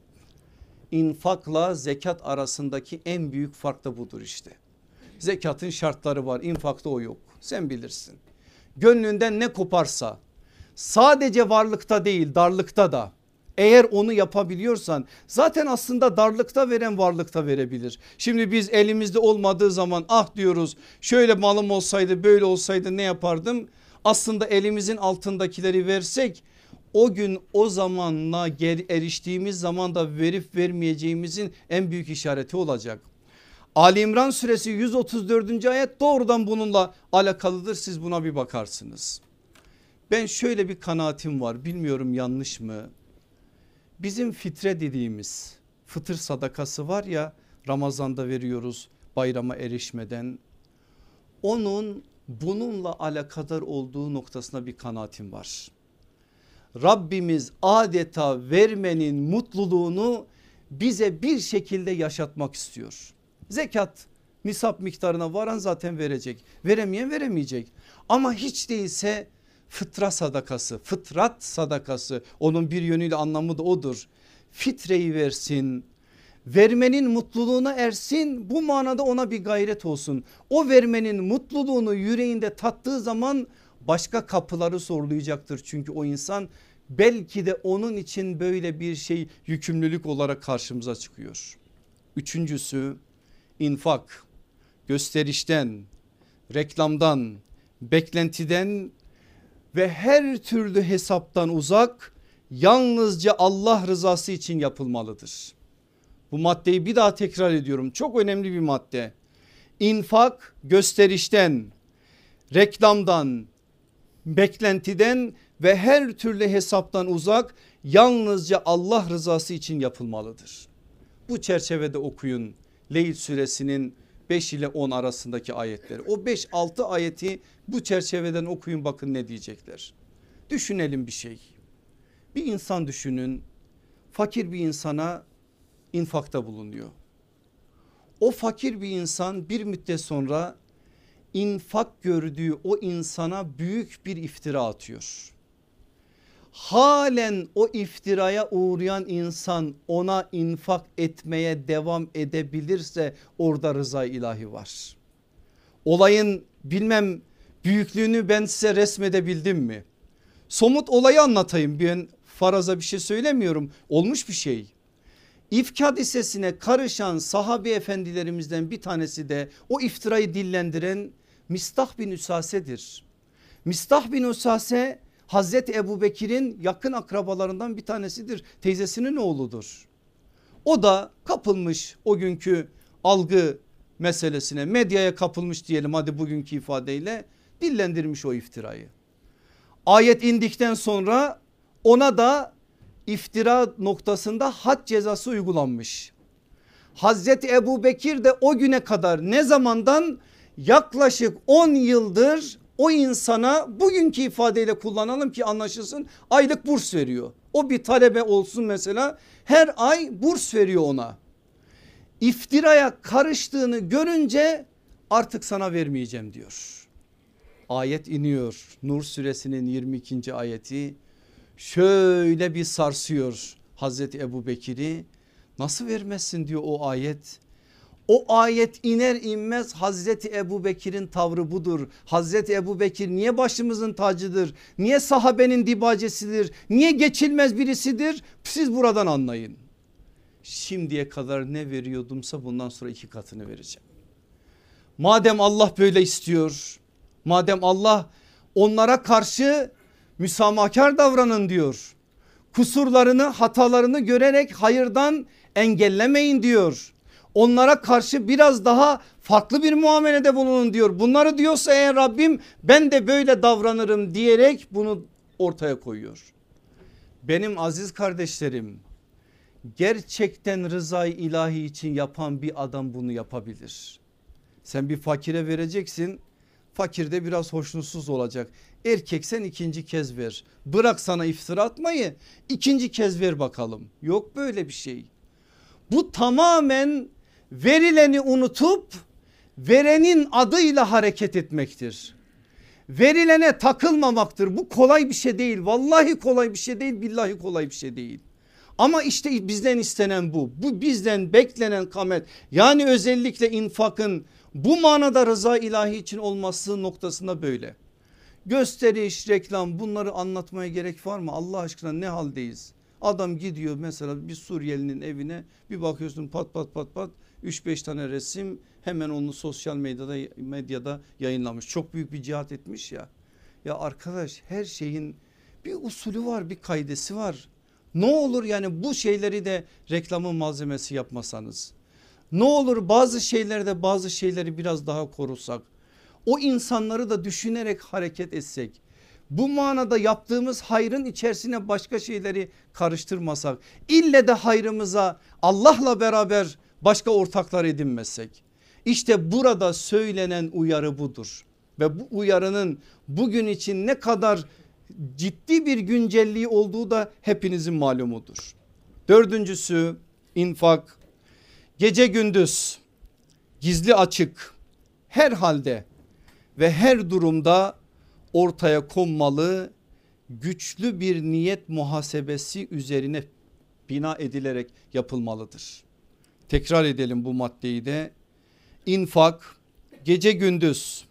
İnfakla zekat arasındaki en büyük fark da budur işte. Zekatın şartları var infakta o yok sen bilirsin. Gönlünden ne koparsa sadece varlıkta değil darlıkta da eğer onu yapabiliyorsan zaten aslında darlıkta veren varlıkta verebilir. Şimdi biz elimizde olmadığı zaman ah diyoruz şöyle malım olsaydı böyle olsaydı ne yapardım? Aslında elimizin altındakileri versek o gün o zamanla eriştiğimiz zaman da verip vermeyeceğimizin en büyük işareti olacak. Ali İmran suresi 134. ayet doğrudan bununla alakalıdır siz buna bir bakarsınız. Ben şöyle bir kanaatim var bilmiyorum yanlış mı? Bizim fitre dediğimiz fıtır sadakası var ya Ramazan'da veriyoruz bayrama erişmeden. Onun bununla alakadar olduğu noktasına bir kanaatim var. Rabbimiz adeta vermenin mutluluğunu bize bir şekilde yaşatmak istiyor. Zekat nisap miktarına varan zaten verecek. Veremeyen veremeyecek. Ama hiç değilse fıtra sadakası fıtrat sadakası onun bir yönüyle anlamı da odur. Fitreyi versin vermenin mutluluğuna ersin bu manada ona bir gayret olsun. O vermenin mutluluğunu yüreğinde tattığı zaman başka kapıları sorulayacaktır. Çünkü o insan belki de onun için böyle bir şey yükümlülük olarak karşımıza çıkıyor. Üçüncüsü infak gösterişten reklamdan beklentiden ve her türlü hesaptan uzak yalnızca Allah rızası için yapılmalıdır. Bu maddeyi bir daha tekrar ediyorum çok önemli bir madde. İnfak gösterişten, reklamdan, beklentiden ve her türlü hesaptan uzak yalnızca Allah rızası için yapılmalıdır. Bu çerçevede okuyun Leyl suresinin 5 ile 10 arasındaki ayetleri. O 5-6 ayeti bu çerçeveden okuyun bakın ne diyecekler. Düşünelim bir şey. Bir insan düşünün fakir bir insana infakta bulunuyor. O fakir bir insan bir müddet sonra infak gördüğü o insana büyük bir iftira atıyor. Halen o iftiraya uğrayan insan ona infak etmeye devam edebilirse orada rıza ilahi var. Olayın bilmem büyüklüğünü ben size resmedebildim mi? Somut olayı anlatayım ben faraza bir şey söylemiyorum olmuş bir şey. İfk hadisesine karışan sahabi efendilerimizden bir tanesi de o iftirayı dillendiren Mistah bin Üsase'dir. Mistah bin Üsase Hazreti Ebu Bekir'in yakın akrabalarından bir tanesidir. Teyzesinin oğludur. O da kapılmış o günkü algı meselesine medyaya kapılmış diyelim hadi bugünkü ifadeyle dillendirmiş o iftirayı. Ayet indikten sonra ona da iftira noktasında had cezası uygulanmış. Hazreti Ebu Bekir de o güne kadar ne zamandan yaklaşık 10 yıldır o insana bugünkü ifadeyle kullanalım ki anlaşılsın aylık burs veriyor. O bir talebe olsun mesela her ay burs veriyor ona. İftiraya karıştığını görünce artık sana vermeyeceğim diyor. Ayet iniyor Nur suresinin 22. ayeti şöyle bir sarsıyor Hazreti Ebu Bekir'i nasıl vermezsin diyor o ayet. O ayet iner inmez Hazreti Ebu Bekir'in tavrı budur. Hazreti Ebu Bekir niye başımızın tacıdır? Niye sahabenin dibacesidir? Niye geçilmez birisidir? Siz buradan anlayın. Şimdiye kadar ne veriyordumsa bundan sonra iki katını vereceğim. Madem Allah böyle istiyor. Madem Allah onlara karşı müsamahkar davranın diyor. Kusurlarını hatalarını görerek hayırdan engellemeyin diyor. Onlara karşı biraz daha farklı bir muamelede bulunun diyor. Bunları diyorsa eğer Rabbim ben de böyle davranırım diyerek bunu ortaya koyuyor. Benim aziz kardeşlerim gerçekten rızayı ilahi için yapan bir adam bunu yapabilir. Sen bir fakire vereceksin fakir de biraz hoşnutsuz olacak. Erkek sen ikinci kez ver bırak sana iftira atmayı ikinci kez ver bakalım. Yok böyle bir şey. Bu tamamen verileni unutup verenin adıyla hareket etmektir. Verilene takılmamaktır. Bu kolay bir şey değil. Vallahi kolay bir şey değil. Billahi kolay bir şey değil. Ama işte bizden istenen bu. Bu bizden beklenen kamet. Yani özellikle infakın bu manada rıza ilahi için olması noktasında böyle. Gösteriş, reklam bunları anlatmaya gerek var mı? Allah aşkına ne haldeyiz? Adam gidiyor mesela bir Suriyelinin evine bir bakıyorsun pat pat pat pat 3-5 tane resim hemen onu sosyal medyada medyada yayınlamış. Çok büyük bir cihat etmiş ya. Ya arkadaş her şeyin bir usulü var bir kaidesi var. Ne olur yani bu şeyleri de reklamın malzemesi yapmasanız. Ne olur bazı şeylerde bazı şeyleri biraz daha korusak. O insanları da düşünerek hareket etsek. Bu manada yaptığımız hayrın içerisine başka şeyleri karıştırmasak. İlle de hayrımıza Allah'la beraber başka ortaklar edinmesek. İşte burada söylenen uyarı budur. Ve bu uyarının bugün için ne kadar ciddi bir güncelliği olduğu da hepinizin malumudur. Dördüncüsü infak gece gündüz gizli açık her halde ve her durumda ortaya konmalı güçlü bir niyet muhasebesi üzerine bina edilerek yapılmalıdır. Tekrar edelim bu maddeyi de infak gece gündüz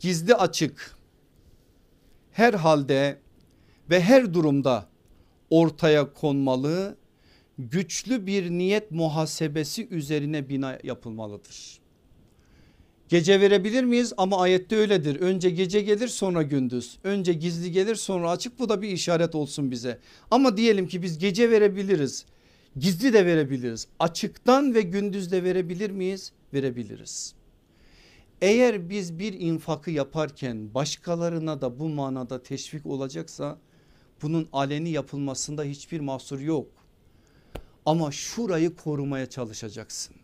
gizli açık her halde ve her durumda ortaya konmalı güçlü bir niyet muhasebesi üzerine bina yapılmalıdır. Gece verebilir miyiz ama ayette öyledir. Önce gece gelir sonra gündüz. Önce gizli gelir sonra açık bu da bir işaret olsun bize. Ama diyelim ki biz gece verebiliriz. Gizli de verebiliriz. Açıktan ve gündüz de verebilir miyiz? Verebiliriz. Eğer biz bir infakı yaparken başkalarına da bu manada teşvik olacaksa bunun aleni yapılmasında hiçbir mahsur yok. Ama şurayı korumaya çalışacaksın.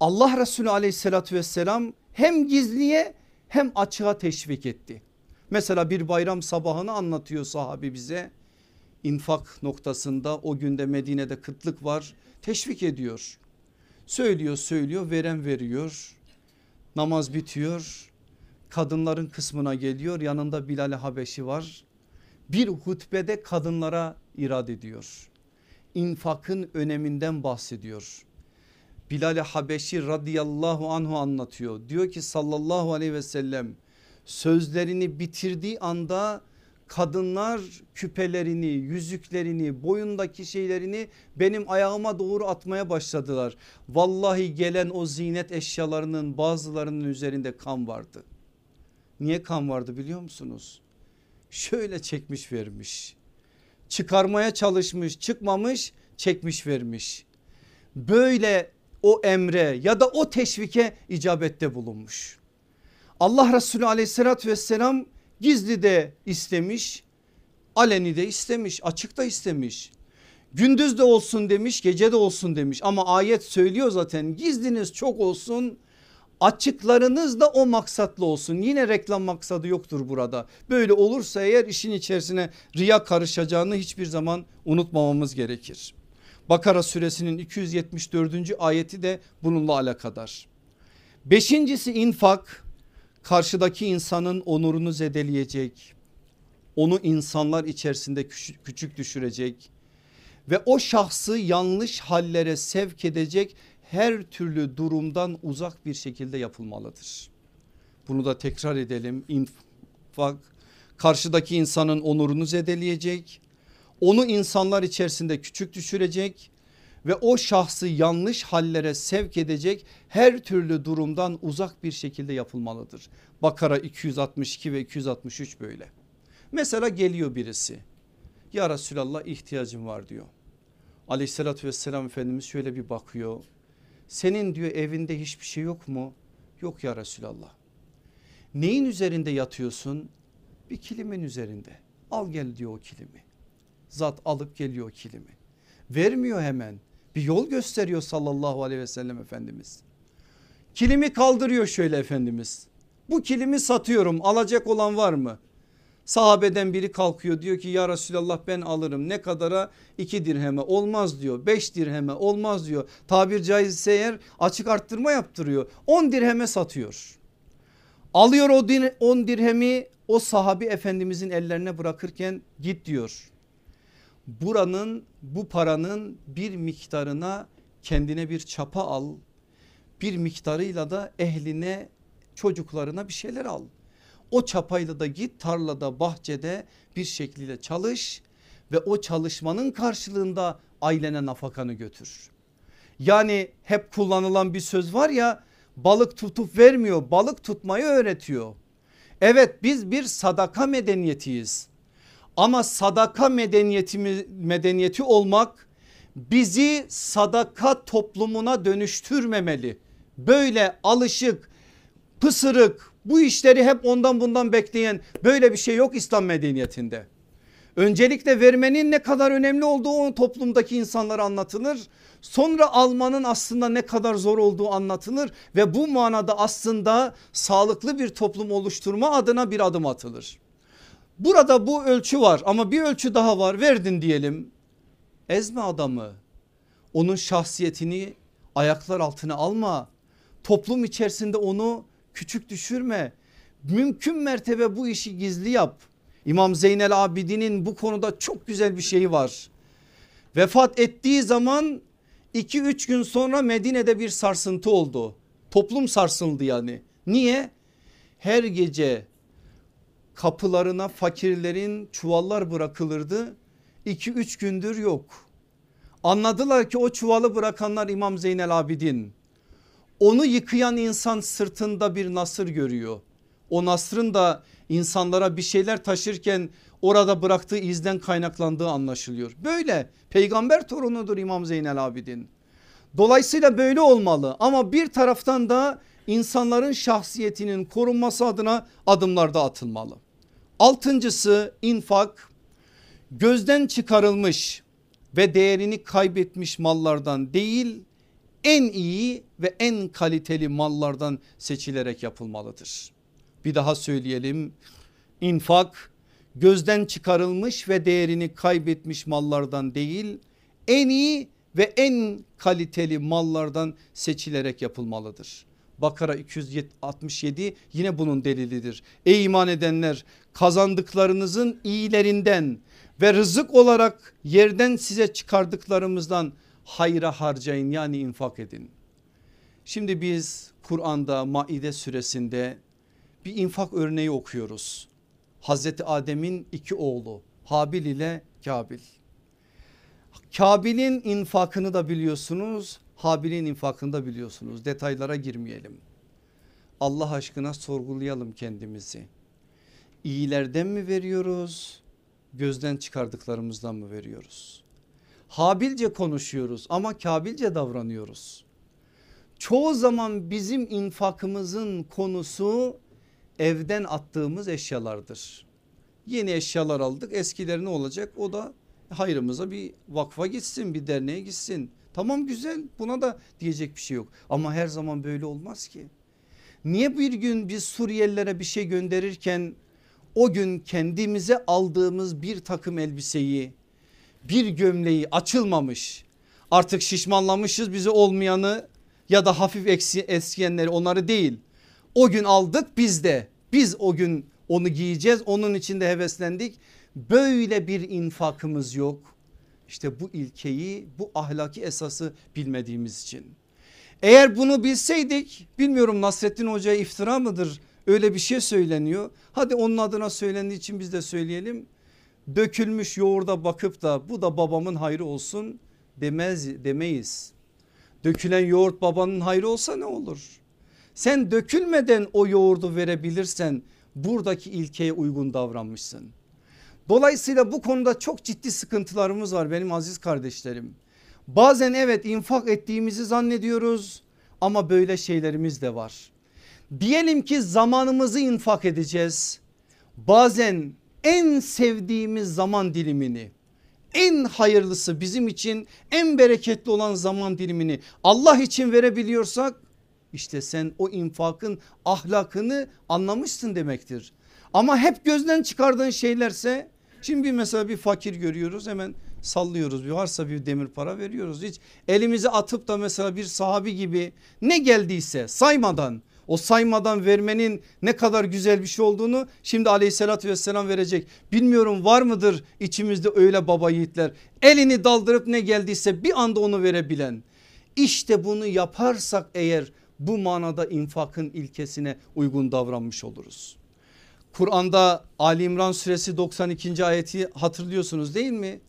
Allah Resulü aleyhissalatü vesselam hem gizliye hem açığa teşvik etti. Mesela bir bayram sabahını anlatıyor sahabi bize. İnfak noktasında o günde Medine'de kıtlık var teşvik ediyor. Söylüyor söylüyor veren veriyor Namaz bitiyor. Kadınların kısmına geliyor. Yanında Bilal Habeşi var. Bir hutbede kadınlara irad ediyor. İnfakın öneminden bahsediyor. Bilal Habeşi radıyallahu anhu anlatıyor. Diyor ki sallallahu aleyhi ve sellem sözlerini bitirdiği anda kadınlar küpelerini, yüzüklerini, boyundaki şeylerini benim ayağıma doğru atmaya başladılar. Vallahi gelen o zinet eşyalarının bazılarının üzerinde kan vardı. Niye kan vardı biliyor musunuz? Şöyle çekmiş vermiş. Çıkarmaya çalışmış, çıkmamış, çekmiş vermiş. Böyle o emre ya da o teşvike icabette bulunmuş. Allah Resulü aleyhissalatü vesselam Gizli de istemiş, aleni de istemiş, açık da istemiş. Gündüz de olsun demiş, gece de olsun demiş ama ayet söylüyor zaten gizliniz çok olsun, açıklarınız da o maksatlı olsun. Yine reklam maksadı yoktur burada. Böyle olursa eğer işin içerisine riya karışacağını hiçbir zaman unutmamamız gerekir. Bakara suresinin 274. ayeti de bununla alakadar. Beşincisi infak karşıdaki insanın onurunu zedeleyecek. Onu insanlar içerisinde küçük düşürecek ve o şahsı yanlış hallere sevk edecek her türlü durumdan uzak bir şekilde yapılmalıdır. Bunu da tekrar edelim. İnfak karşıdaki insanın onurunu zedeleyecek. Onu insanlar içerisinde küçük düşürecek ve o şahsı yanlış hallere sevk edecek her türlü durumdan uzak bir şekilde yapılmalıdır. Bakara 262 ve 263 böyle. Mesela geliyor birisi ya Resulallah ihtiyacım var diyor. Aleyhissalatü vesselam Efendimiz şöyle bir bakıyor. Senin diyor evinde hiçbir şey yok mu? Yok ya Resulallah. Neyin üzerinde yatıyorsun? Bir kilimin üzerinde. Al gel diyor o kilimi. Zat alıp geliyor o kilimi. Vermiyor hemen. Bir yol gösteriyor sallallahu aleyhi ve sellem Efendimiz. Kilimi kaldırıyor şöyle Efendimiz. Bu kilimi satıyorum alacak olan var mı? Sahabeden biri kalkıyor diyor ki ya Resulallah ben alırım ne kadara iki dirheme olmaz diyor beş dirheme olmaz diyor tabir caizse eğer açık arttırma yaptırıyor on dirheme satıyor. Alıyor o on dirhemi o sahabi efendimizin ellerine bırakırken git diyor. Buranın bu paranın bir miktarına kendine bir çapa al bir miktarıyla da ehline çocuklarına bir şeyler al. O çapayla da git tarlada bahçede bir şekilde çalış ve o çalışmanın karşılığında ailene nafakanı götür. Yani hep kullanılan bir söz var ya balık tutup vermiyor balık tutmayı öğretiyor. Evet biz bir sadaka medeniyetiyiz ama sadaka medeniyeti, medeniyeti olmak bizi sadaka toplumuna dönüştürmemeli. Böyle alışık pısırık bu işleri hep ondan bundan bekleyen böyle bir şey yok İslam medeniyetinde. Öncelikle vermenin ne kadar önemli olduğu o toplumdaki insanlara anlatılır. Sonra almanın aslında ne kadar zor olduğu anlatılır ve bu manada aslında sağlıklı bir toplum oluşturma adına bir adım atılır. Burada bu ölçü var ama bir ölçü daha var verdin diyelim. Ezme adamı onun şahsiyetini ayaklar altına alma. Toplum içerisinde onu küçük düşürme. Mümkün mertebe bu işi gizli yap. İmam Zeynel Abidin'in bu konuda çok güzel bir şeyi var. Vefat ettiği zaman 2-3 gün sonra Medine'de bir sarsıntı oldu. Toplum sarsıldı yani. Niye? Her gece kapılarına fakirlerin çuvallar bırakılırdı. 2-3 gündür yok. Anladılar ki o çuvalı bırakanlar İmam Zeynel Abidin. Onu yıkayan insan sırtında bir nasır görüyor. O nasrın da insanlara bir şeyler taşırken orada bıraktığı izden kaynaklandığı anlaşılıyor. Böyle peygamber torunudur İmam Zeynel Abidin. Dolayısıyla böyle olmalı ama bir taraftan da insanların şahsiyetinin korunması adına adımlar da atılmalı. Altıncısı infak gözden çıkarılmış ve değerini kaybetmiş mallardan değil en iyi ve en kaliteli mallardan seçilerek yapılmalıdır. Bir daha söyleyelim infak gözden çıkarılmış ve değerini kaybetmiş mallardan değil en iyi ve en kaliteli mallardan seçilerek yapılmalıdır. Bakara 267 yine bunun delilidir. Ey iman edenler kazandıklarınızın iyilerinden ve rızık olarak yerden size çıkardıklarımızdan hayra harcayın yani infak edin. Şimdi biz Kur'an'da Maide suresinde bir infak örneği okuyoruz. Hazreti Adem'in iki oğlu Habil ile Kabil. Kabil'in infakını da biliyorsunuz Habil'in infakını da biliyorsunuz detaylara girmeyelim. Allah aşkına sorgulayalım kendimizi. İyilerden mi veriyoruz gözden çıkardıklarımızdan mı veriyoruz? Habilce konuşuyoruz ama kabilce davranıyoruz. Çoğu zaman bizim infakımızın konusu evden attığımız eşyalardır. Yeni eşyalar aldık eskiler ne olacak o da hayrımıza bir vakfa gitsin bir derneğe gitsin. Tamam güzel buna da diyecek bir şey yok ama her zaman böyle olmaz ki. Niye bir gün biz Suriyelilere bir şey gönderirken o gün kendimize aldığımız bir takım elbiseyi bir gömleği açılmamış artık şişmanlamışız bize olmayanı ya da hafif eksi, eskiyenleri onları değil. O gün aldık biz de biz o gün onu giyeceğiz onun içinde heveslendik. Böyle bir infakımız yok. İşte bu ilkeyi bu ahlaki esası bilmediğimiz için. Eğer bunu bilseydik bilmiyorum Nasrettin Hoca'ya iftira mıdır öyle bir şey söyleniyor. Hadi onun adına söylendiği için biz de söyleyelim. Dökülmüş yoğurda bakıp da bu da babamın hayrı olsun demez demeyiz. Dökülen yoğurt babanın hayrı olsa ne olur? Sen dökülmeden o yoğurdu verebilirsen buradaki ilkeye uygun davranmışsın. Dolayısıyla bu konuda çok ciddi sıkıntılarımız var benim aziz kardeşlerim. Bazen evet infak ettiğimizi zannediyoruz ama böyle şeylerimiz de var. Diyelim ki zamanımızı infak edeceğiz. Bazen en sevdiğimiz zaman dilimini en hayırlısı bizim için en bereketli olan zaman dilimini Allah için verebiliyorsak işte sen o infakın ahlakını anlamışsın demektir. Ama hep gözden çıkardığın şeylerse şimdi bir mesela bir fakir görüyoruz hemen sallıyoruz bir varsa bir demir para veriyoruz hiç elimizi atıp da mesela bir sahabi gibi ne geldiyse saymadan o saymadan vermenin ne kadar güzel bir şey olduğunu şimdi aleyhissalatü vesselam verecek. Bilmiyorum var mıdır içimizde öyle baba yiğitler elini daldırıp ne geldiyse bir anda onu verebilen. İşte bunu yaparsak eğer bu manada infakın ilkesine uygun davranmış oluruz. Kur'an'da Ali İmran suresi 92. ayeti hatırlıyorsunuz değil mi?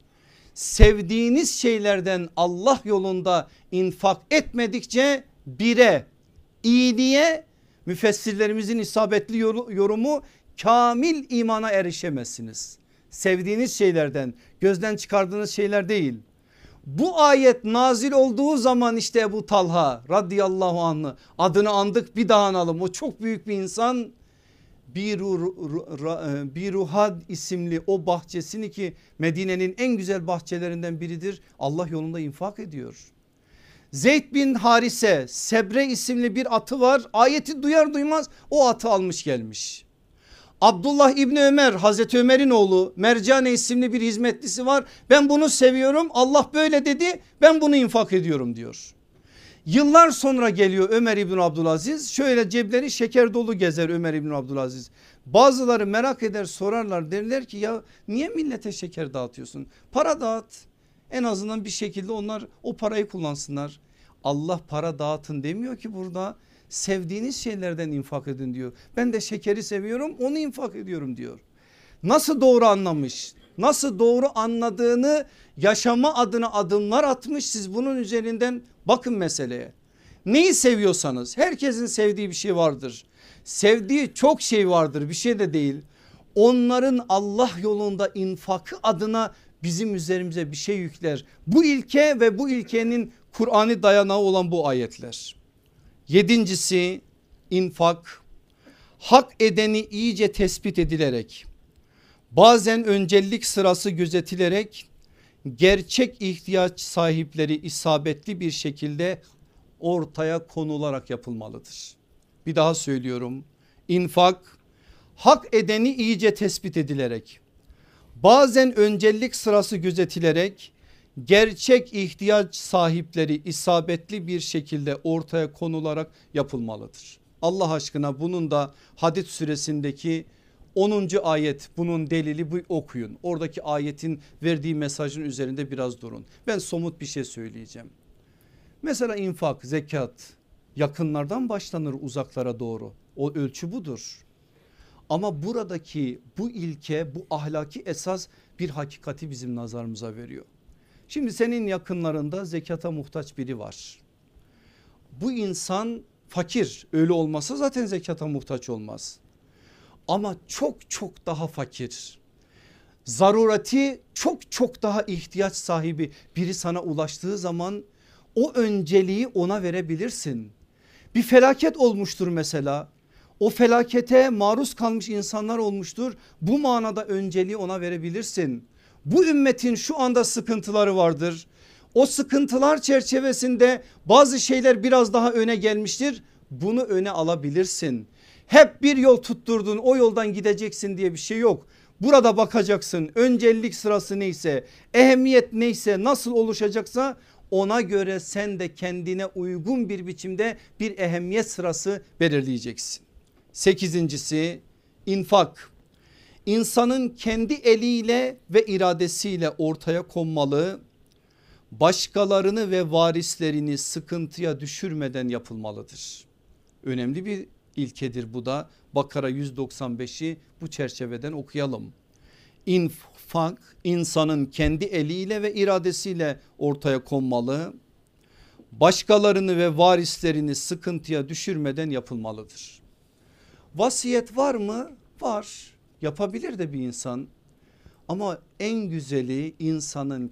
Sevdiğiniz şeylerden Allah yolunda infak etmedikçe bire iyiliğe müfessirlerimizin isabetli yorumu kamil imana erişemezsiniz. Sevdiğiniz şeylerden gözden çıkardığınız şeyler değil. Bu ayet nazil olduğu zaman işte Ebu Talha radıyallahu anh'ı adını andık bir daha analım. O çok büyük bir insan bir ruhad isimli o bahçesini ki Medine'nin en güzel bahçelerinden biridir. Allah yolunda infak ediyor. Zeyd bin Harise Sebre isimli bir atı var. Ayeti duyar duymaz o atı almış gelmiş. Abdullah İbni Ömer Hazreti Ömer'in oğlu Mercane isimli bir hizmetlisi var. Ben bunu seviyorum Allah böyle dedi ben bunu infak ediyorum diyor. Yıllar sonra geliyor Ömer İbni Abdülaziz şöyle cepleri şeker dolu gezer Ömer İbni Abdülaziz. Bazıları merak eder sorarlar derler ki ya niye millete şeker dağıtıyorsun? Para dağıt en azından bir şekilde onlar o parayı kullansınlar. Allah para dağıtın demiyor ki burada sevdiğiniz şeylerden infak edin diyor. Ben de şekeri seviyorum onu infak ediyorum diyor. Nasıl doğru anlamış? Nasıl doğru anladığını yaşama adına adımlar atmış siz bunun üzerinden bakın meseleye. Neyi seviyorsanız herkesin sevdiği bir şey vardır. Sevdiği çok şey vardır bir şey de değil. Onların Allah yolunda infakı adına bizim üzerimize bir şey yükler. Bu ilke ve bu ilkenin Kur'an'ı dayanağı olan bu ayetler. Yedincisi infak hak edeni iyice tespit edilerek bazen öncelik sırası gözetilerek gerçek ihtiyaç sahipleri isabetli bir şekilde ortaya konularak yapılmalıdır. Bir daha söylüyorum infak hak edeni iyice tespit edilerek bazen öncelik sırası gözetilerek gerçek ihtiyaç sahipleri isabetli bir şekilde ortaya konularak yapılmalıdır. Allah aşkına bunun da hadis süresindeki 10. ayet bunun delili bu okuyun. Oradaki ayetin verdiği mesajın üzerinde biraz durun. Ben somut bir şey söyleyeceğim. Mesela infak, zekat yakınlardan başlanır uzaklara doğru. O ölçü budur. Ama buradaki bu ilke bu ahlaki esas bir hakikati bizim nazarımıza veriyor. Şimdi senin yakınlarında zekata muhtaç biri var. Bu insan fakir öyle olmasa zaten zekata muhtaç olmaz. Ama çok çok daha fakir. Zarurati çok çok daha ihtiyaç sahibi biri sana ulaştığı zaman o önceliği ona verebilirsin. Bir felaket olmuştur mesela o felakete maruz kalmış insanlar olmuştur. Bu manada önceliği ona verebilirsin. Bu ümmetin şu anda sıkıntıları vardır. O sıkıntılar çerçevesinde bazı şeyler biraz daha öne gelmiştir. Bunu öne alabilirsin. Hep bir yol tutturdun o yoldan gideceksin diye bir şey yok. Burada bakacaksın öncelik sırası neyse ehemmiyet neyse nasıl oluşacaksa ona göre sen de kendine uygun bir biçimde bir ehemmiyet sırası belirleyeceksin. Sekizincisi infak. İnsanın kendi eliyle ve iradesiyle ortaya konmalı. başkalarını ve varislerini sıkıntıya düşürmeden yapılmalıdır. Önemli bir ilkedir bu da Bakara 195'i bu çerçeveden okuyalım. İnfak insanın kendi eliyle ve iradesiyle ortaya konmalı. Başkalarını ve varislerini sıkıntıya düşürmeden yapılmalıdır. Vasiyet var mı? Var. Yapabilir de bir insan. Ama en güzeli insanın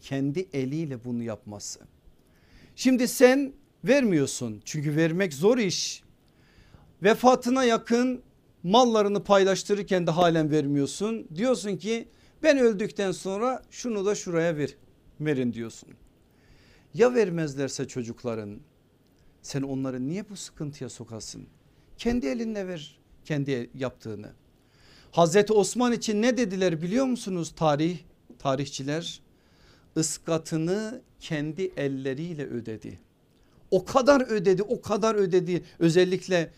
kendi eliyle bunu yapması. Şimdi sen vermiyorsun çünkü vermek zor iş. Vefatına yakın mallarını paylaştırırken de halen vermiyorsun. Diyorsun ki ben öldükten sonra şunu da şuraya ver, verin diyorsun. Ya vermezlerse çocukların sen onları niye bu sıkıntıya sokasın? Kendi elinle ver kendi yaptığını. Hazreti Osman için ne dediler biliyor musunuz tarih tarihçiler? Iskatını kendi elleriyle ödedi. O kadar ödedi o kadar ödedi özellikle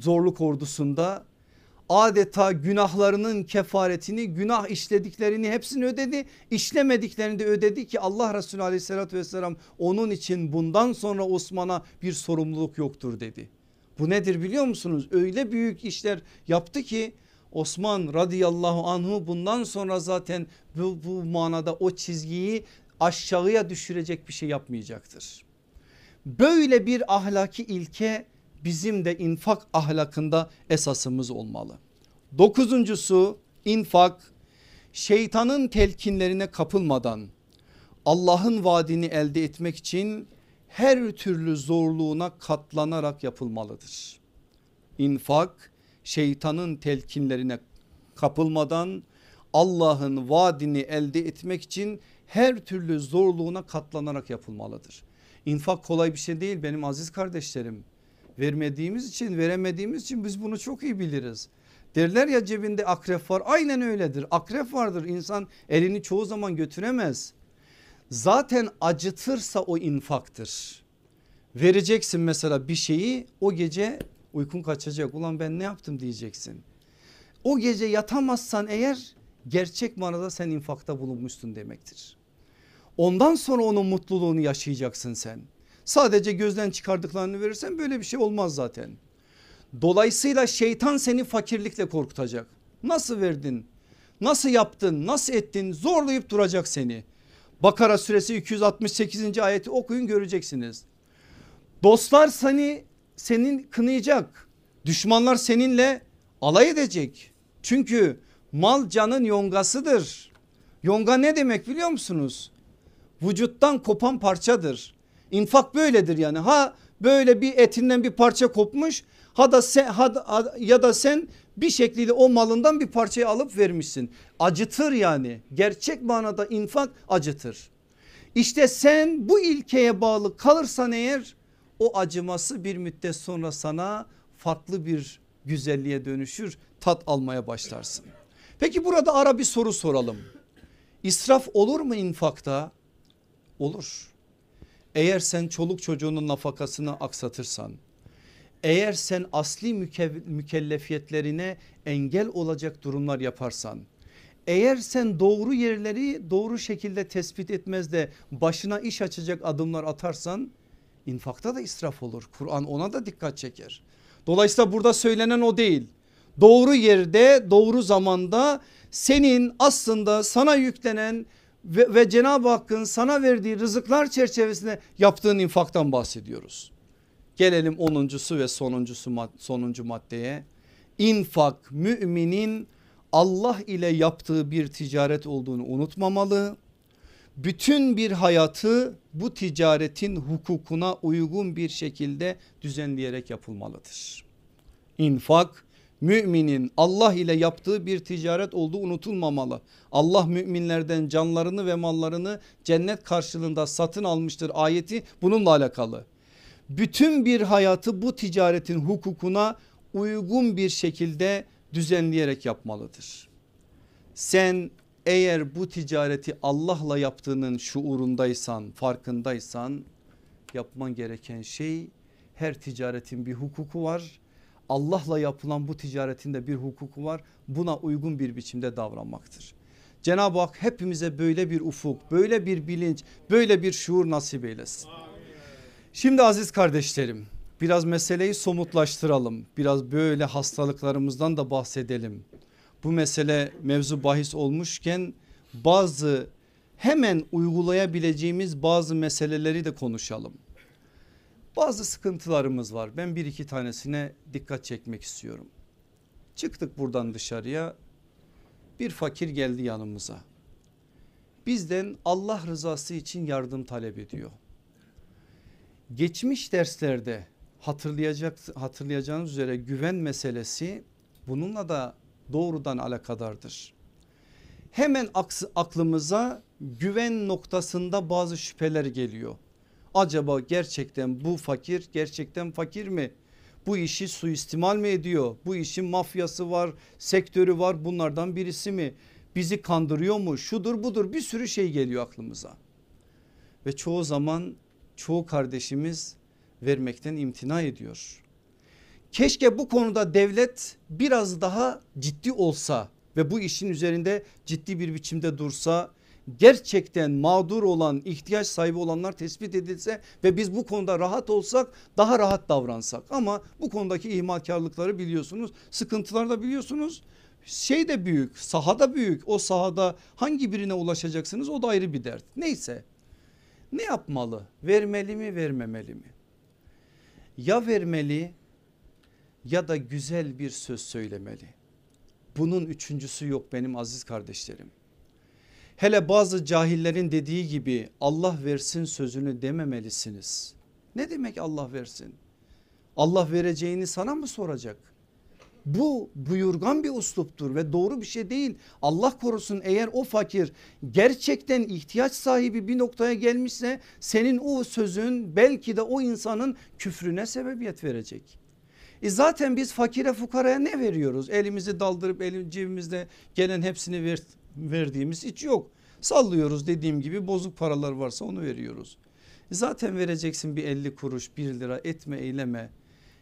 zorluk ordusunda adeta günahlarının kefaretini günah işlediklerini hepsini ödedi işlemediklerini de ödedi ki Allah Resulü aleyhissalatü vesselam onun için bundan sonra Osman'a bir sorumluluk yoktur dedi. Bu nedir biliyor musunuz öyle büyük işler yaptı ki Osman radıyallahu anhu bundan sonra zaten bu, bu manada o çizgiyi aşağıya düşürecek bir şey yapmayacaktır. Böyle bir ahlaki ilke bizim de infak ahlakında esasımız olmalı. Dokuzuncusu infak şeytanın telkinlerine kapılmadan Allah'ın vaadini elde etmek için her türlü zorluğuna katlanarak yapılmalıdır. İnfak şeytanın telkinlerine kapılmadan Allah'ın vaadini elde etmek için her türlü zorluğuna katlanarak yapılmalıdır. İnfak kolay bir şey değil benim aziz kardeşlerim. Vermediğimiz için veremediğimiz için biz bunu çok iyi biliriz. Derler ya cebinde akrep var aynen öyledir akrep vardır insan elini çoğu zaman götüremez. Zaten acıtırsa o infaktır. Vereceksin mesela bir şeyi o gece uykun kaçacak ulan ben ne yaptım diyeceksin. O gece yatamazsan eğer gerçek manada sen infakta bulunmuşsun demektir. Ondan sonra onun mutluluğunu yaşayacaksın sen. Sadece gözden çıkardıklarını verirsen böyle bir şey olmaz zaten. Dolayısıyla şeytan seni fakirlikle korkutacak. Nasıl verdin? Nasıl yaptın? Nasıl ettin? Zorlayıp duracak seni. Bakara suresi 268. ayeti okuyun göreceksiniz. Dostlar seni senin kınayacak. Düşmanlar seninle alay edecek. Çünkü mal canın yongasıdır. Yonga ne demek biliyor musunuz? Vücuttan kopan parçadır. İnfak böyledir yani. Ha böyle bir etinden bir parça kopmuş ha da sen ha, ya da sen bir şekilde o malından bir parçayı alıp vermişsin. Acıtır yani. Gerçek manada infak acıtır. İşte sen bu ilkeye bağlı kalırsan eğer o acıması bir müddet sonra sana farklı bir güzelliğe dönüşür tat almaya başlarsın. Peki burada ara bir soru soralım. İsraf olur mu infakta? Olur. Eğer sen çoluk çocuğunun nafakasını aksatırsan, eğer sen asli mükellefiyetlerine engel olacak durumlar yaparsan, eğer sen doğru yerleri doğru şekilde tespit etmez de başına iş açacak adımlar atarsan infakta da israf olur. Kur'an ona da dikkat çeker. Dolayısıyla burada söylenen o değil. Doğru yerde doğru zamanda senin aslında sana yüklenen ve, ve Cenab-ı Hakk'ın sana verdiği rızıklar çerçevesinde yaptığın infaktan bahsediyoruz. Gelelim onuncusu ve sonuncusu sonuncu maddeye. İnfak müminin Allah ile yaptığı bir ticaret olduğunu unutmamalı. Bütün bir hayatı bu ticaretin hukukuna uygun bir şekilde düzenleyerek yapılmalıdır. İnfak müminin Allah ile yaptığı bir ticaret olduğu unutulmamalı. Allah müminlerden canlarını ve mallarını cennet karşılığında satın almıştır ayeti bununla alakalı. Bütün bir hayatı bu ticaretin hukukuna uygun bir şekilde düzenleyerek yapmalıdır. Sen eğer bu ticareti Allah'la yaptığının şuurundaysan farkındaysan yapman gereken şey her ticaretin bir hukuku var Allah'la yapılan bu ticaretin de bir hukuku var. Buna uygun bir biçimde davranmaktır. Cenab-ı Hak hepimize böyle bir ufuk, böyle bir bilinç, böyle bir şuur nasip eylesin. Şimdi aziz kardeşlerim biraz meseleyi somutlaştıralım. Biraz böyle hastalıklarımızdan da bahsedelim. Bu mesele mevzu bahis olmuşken bazı hemen uygulayabileceğimiz bazı meseleleri de konuşalım. Bazı sıkıntılarımız var. Ben bir iki tanesine dikkat çekmek istiyorum. Çıktık buradan dışarıya. Bir fakir geldi yanımıza. Bizden Allah rızası için yardım talep ediyor. Geçmiş derslerde hatırlayacak hatırlayacağınız üzere güven meselesi bununla da doğrudan alakadardır. Hemen aklımıza güven noktasında bazı şüpheler geliyor. Acaba gerçekten bu fakir gerçekten fakir mi? Bu işi suistimal mi ediyor? Bu işin mafyası var, sektörü var bunlardan birisi mi? Bizi kandırıyor mu? Şudur budur bir sürü şey geliyor aklımıza. Ve çoğu zaman çoğu kardeşimiz vermekten imtina ediyor. Keşke bu konuda devlet biraz daha ciddi olsa ve bu işin üzerinde ciddi bir biçimde dursa gerçekten mağdur olan ihtiyaç sahibi olanlar tespit edilse ve biz bu konuda rahat olsak daha rahat davransak. Ama bu konudaki ihmalkarlıkları biliyorsunuz sıkıntılar da biliyorsunuz. Şey de büyük sahada büyük. O sahada hangi birine ulaşacaksınız o da ayrı bir dert. Neyse ne yapmalı? Vermeli mi vermemeli mi? Ya vermeli ya da güzel bir söz söylemeli. Bunun üçüncüsü yok benim aziz kardeşlerim Hele bazı cahillerin dediği gibi Allah versin sözünü dememelisiniz. Ne demek Allah versin? Allah vereceğini sana mı soracak? Bu buyurgan bir usluptur ve doğru bir şey değil. Allah korusun eğer o fakir gerçekten ihtiyaç sahibi bir noktaya gelmişse senin o sözün belki de o insanın küfrüne sebebiyet verecek. E zaten biz fakire fukaraya ne veriyoruz? Elimizi daldırıp elim cebimizde gelen hepsini ver, verdiğimiz hiç yok. Sallıyoruz dediğim gibi bozuk paralar varsa onu veriyoruz. Zaten vereceksin bir 50 kuruş 1 lira etme eyleme.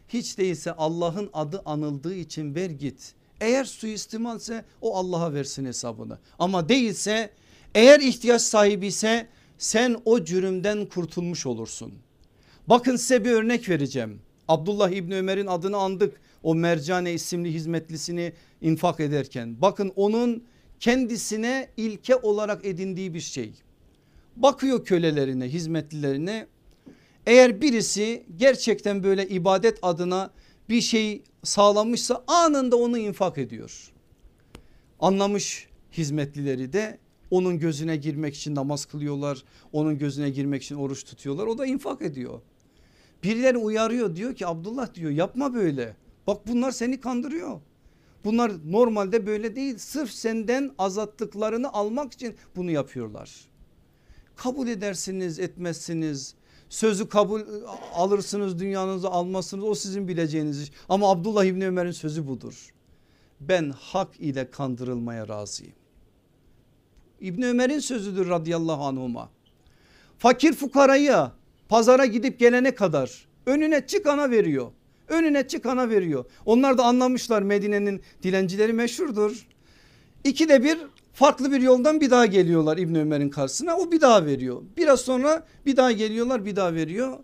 Hiç değilse Allah'ın adı anıldığı için ver git. Eğer suistimalse o Allah'a versin hesabını. Ama değilse eğer ihtiyaç sahibi ise sen o cürümden kurtulmuş olursun. Bakın size bir örnek vereceğim. Abdullah İbni Ömer'in adını andık. O Mercane isimli hizmetlisini infak ederken. Bakın onun kendisine ilke olarak edindiği bir şey. Bakıyor kölelerine hizmetlilerine eğer birisi gerçekten böyle ibadet adına bir şey sağlamışsa anında onu infak ediyor. Anlamış hizmetlileri de onun gözüne girmek için namaz kılıyorlar. Onun gözüne girmek için oruç tutuyorlar. O da infak ediyor. Birileri uyarıyor diyor ki Abdullah diyor yapma böyle. Bak bunlar seni kandırıyor. Bunlar normalde böyle değil sırf senden azattıklarını almak için bunu yapıyorlar. Kabul edersiniz etmezsiniz sözü kabul alırsınız dünyanızı almazsınız o sizin bileceğiniz iş. Ama Abdullah İbni Ömer'in sözü budur. Ben hak ile kandırılmaya razıyım. İbni Ömer'in sözüdür radıyallahu anhuma. Fakir fukarayı pazara gidip gelene kadar önüne çıkana veriyor. Önüne çıkana veriyor. Onlar da anlamışlar Medine'nin dilencileri meşhurdur. İkide bir farklı bir yoldan bir daha geliyorlar İbn Ömer'in karşısına o bir daha veriyor. Biraz sonra bir daha geliyorlar bir daha veriyor.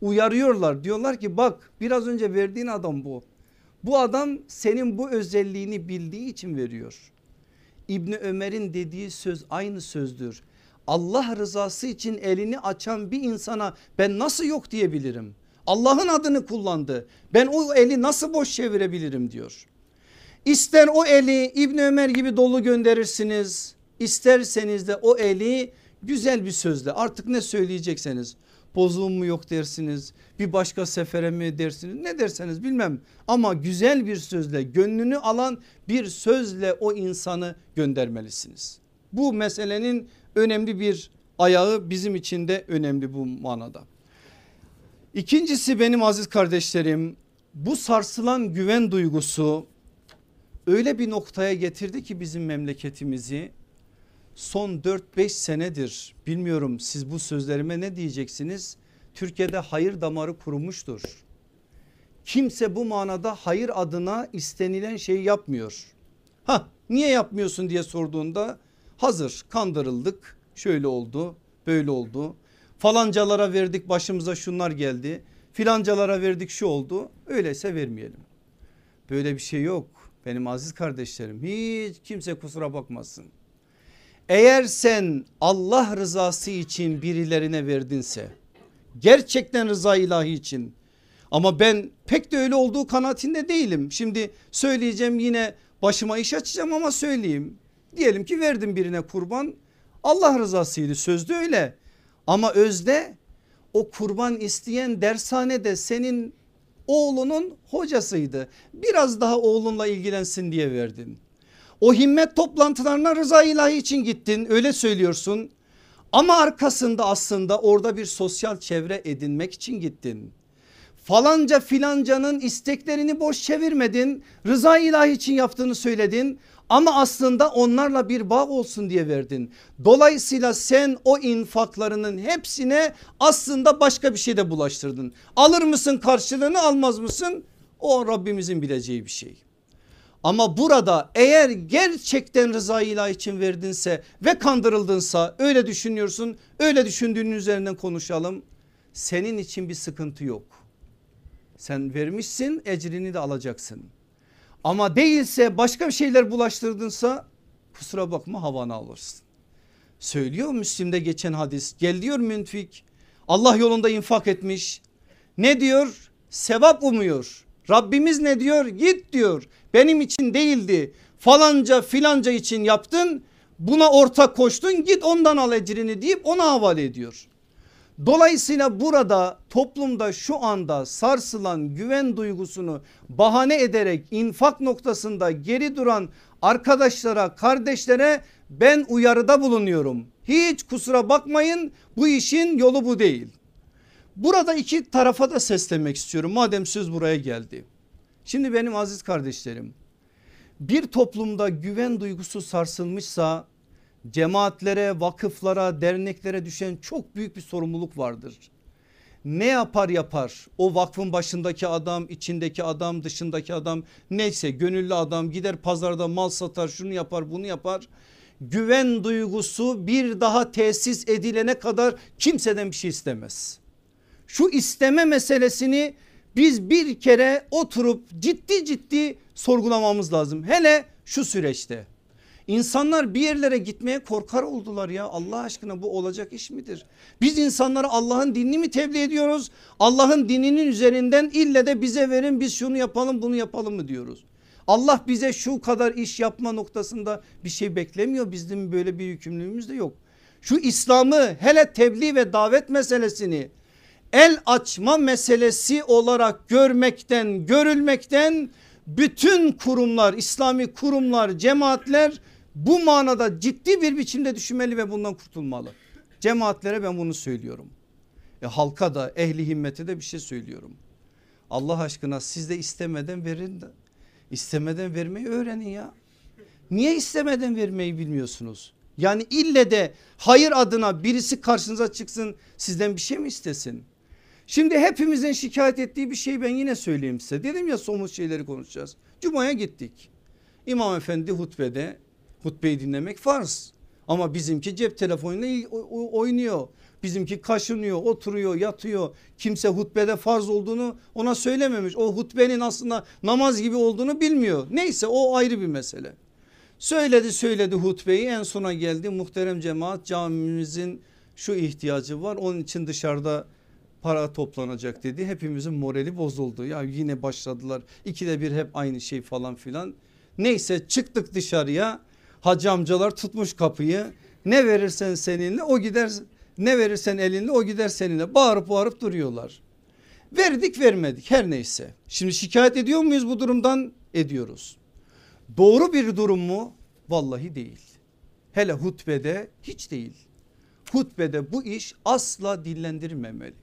Uyarıyorlar diyorlar ki bak biraz önce verdiğin adam bu. Bu adam senin bu özelliğini bildiği için veriyor. İbni Ömer'in dediği söz aynı sözdür. Allah rızası için elini açan bir insana ben nasıl yok diyebilirim? Allah'ın adını kullandı. Ben o eli nasıl boş çevirebilirim diyor. İster o eli İbn Ömer gibi dolu gönderirsiniz. İsterseniz de o eli güzel bir sözle artık ne söyleyecekseniz bozuğum mu yok dersiniz bir başka sefere mi dersiniz ne derseniz bilmem ama güzel bir sözle gönlünü alan bir sözle o insanı göndermelisiniz. Bu meselenin önemli bir ayağı bizim için de önemli bu manada. İkincisi benim aziz kardeşlerim bu sarsılan güven duygusu öyle bir noktaya getirdi ki bizim memleketimizi son 4-5 senedir bilmiyorum siz bu sözlerime ne diyeceksiniz? Türkiye'de hayır damarı kurumuştur. Kimse bu manada hayır adına istenilen şeyi yapmıyor. Ha niye yapmıyorsun diye sorduğunda Hazır kandırıldık şöyle oldu böyle oldu. Falancalara verdik başımıza şunlar geldi. Filancalara verdik şu oldu öyleyse vermeyelim. Böyle bir şey yok benim aziz kardeşlerim hiç kimse kusura bakmasın. Eğer sen Allah rızası için birilerine verdinse gerçekten rıza ilahi için ama ben pek de öyle olduğu kanaatinde değilim. Şimdi söyleyeceğim yine başıma iş açacağım ama söyleyeyim. Diyelim ki verdim birine kurban Allah rızasıydı sözde öyle ama özde o kurban isteyen dershanede senin oğlunun hocasıydı. Biraz daha oğlunla ilgilensin diye verdin. O himmet toplantılarına rıza ilahi için gittin öyle söylüyorsun. Ama arkasında aslında orada bir sosyal çevre edinmek için gittin. Falanca filancanın isteklerini boş çevirmedin. Rıza ilahi için yaptığını söyledin. Ama aslında onlarla bir bağ olsun diye verdin. Dolayısıyla sen o infaklarının hepsine aslında başka bir şey de bulaştırdın. Alır mısın karşılığını almaz mısın? O Rabbimizin bileceği bir şey. Ama burada eğer gerçekten rıza ilahi için verdinse ve kandırıldınsa öyle düşünüyorsun öyle düşündüğünün üzerinden konuşalım. Senin için bir sıkıntı yok. Sen vermişsin ecrini de alacaksın. Ama değilse başka bir şeyler bulaştırdınsa kusura bakma havanı alırsın. Söylüyor Müslim'de geçen hadis gel diyor münfik Allah yolunda infak etmiş. Ne diyor? Sevap umuyor. Rabbimiz ne diyor? Git diyor. Benim için değildi. Falanca filanca için yaptın. Buna ortak koştun git ondan al ecrini deyip ona havale ediyor. Dolayısıyla burada toplumda şu anda sarsılan güven duygusunu bahane ederek infak noktasında geri duran arkadaşlara kardeşlere ben uyarıda bulunuyorum. Hiç kusura bakmayın bu işin yolu bu değil. Burada iki tarafa da seslemek istiyorum madem söz buraya geldi. Şimdi benim aziz kardeşlerim bir toplumda güven duygusu sarsılmışsa cemaatlere, vakıflara, derneklere düşen çok büyük bir sorumluluk vardır. Ne yapar yapar o vakfın başındaki adam, içindeki adam, dışındaki adam neyse gönüllü adam gider pazarda mal satar şunu yapar bunu yapar. Güven duygusu bir daha tesis edilene kadar kimseden bir şey istemez. Şu isteme meselesini biz bir kere oturup ciddi ciddi sorgulamamız lazım. Hele şu süreçte. İnsanlar bir yerlere gitmeye korkar oldular ya Allah aşkına bu olacak iş midir? Biz insanlara Allah'ın dinini mi tebliğ ediyoruz? Allah'ın dininin üzerinden ille de bize verin biz şunu yapalım bunu yapalım mı diyoruz? Allah bize şu kadar iş yapma noktasında bir şey beklemiyor. Bizim böyle bir yükümlülüğümüz de yok. Şu İslam'ı hele tebliğ ve davet meselesini el açma meselesi olarak görmekten görülmekten bütün kurumlar İslami kurumlar cemaatler bu manada ciddi bir biçimde düşünmeli ve bundan kurtulmalı. Cemaatlere ben bunu söylüyorum. E, halka da ehli himmete de bir şey söylüyorum. Allah aşkına siz de istemeden verin de istemeden vermeyi öğrenin ya. Niye istemeden vermeyi bilmiyorsunuz? Yani ille de hayır adına birisi karşınıza çıksın sizden bir şey mi istesin? Şimdi hepimizin şikayet ettiği bir şey ben yine söyleyeyim size. Dedim ya somut şeyleri konuşacağız. Cuma'ya gittik. İmam efendi hutbede hutbeyi dinlemek farz. Ama bizimki cep telefonuyla oynuyor. Bizimki kaşınıyor, oturuyor, yatıyor. Kimse hutbede farz olduğunu ona söylememiş. O hutbenin aslında namaz gibi olduğunu bilmiyor. Neyse o ayrı bir mesele. Söyledi söyledi hutbeyi en sona geldi. Muhterem cemaat camimizin şu ihtiyacı var. Onun için dışarıda para toplanacak dedi. Hepimizin morali bozuldu. Ya yine başladılar. İkide bir hep aynı şey falan filan. Neyse çıktık dışarıya. Hacı amcalar tutmuş kapıyı. Ne verirsen seninle o gider. Ne verirsen elinle o gider seninle. Bağırıp bağırıp duruyorlar. Verdik vermedik her neyse. Şimdi şikayet ediyor muyuz bu durumdan? Ediyoruz. Doğru bir durum mu? Vallahi değil. Hele hutbede hiç değil. Hutbede bu iş asla dillendirilmemeli.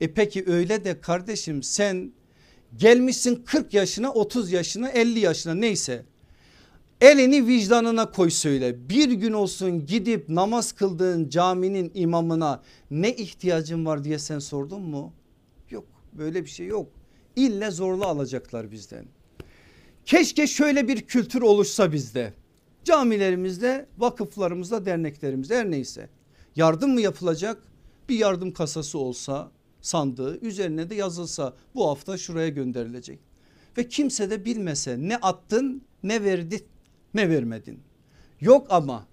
E peki öyle de kardeşim sen gelmişsin 40 yaşına 30 yaşına 50 yaşına neyse elini vicdanına koy söyle bir gün olsun gidip namaz kıldığın caminin imamına ne ihtiyacın var diye sen sordun mu? Yok böyle bir şey yok. İlle zorla alacaklar bizden. Keşke şöyle bir kültür oluşsa bizde. Camilerimizde, vakıflarımızda, derneklerimizde her neyse. Yardım mı yapılacak? Bir yardım kasası olsa sandığı üzerine de yazılsa bu hafta şuraya gönderilecek. Ve kimse de bilmese ne attın ne verdin ne vermedin. Yok ama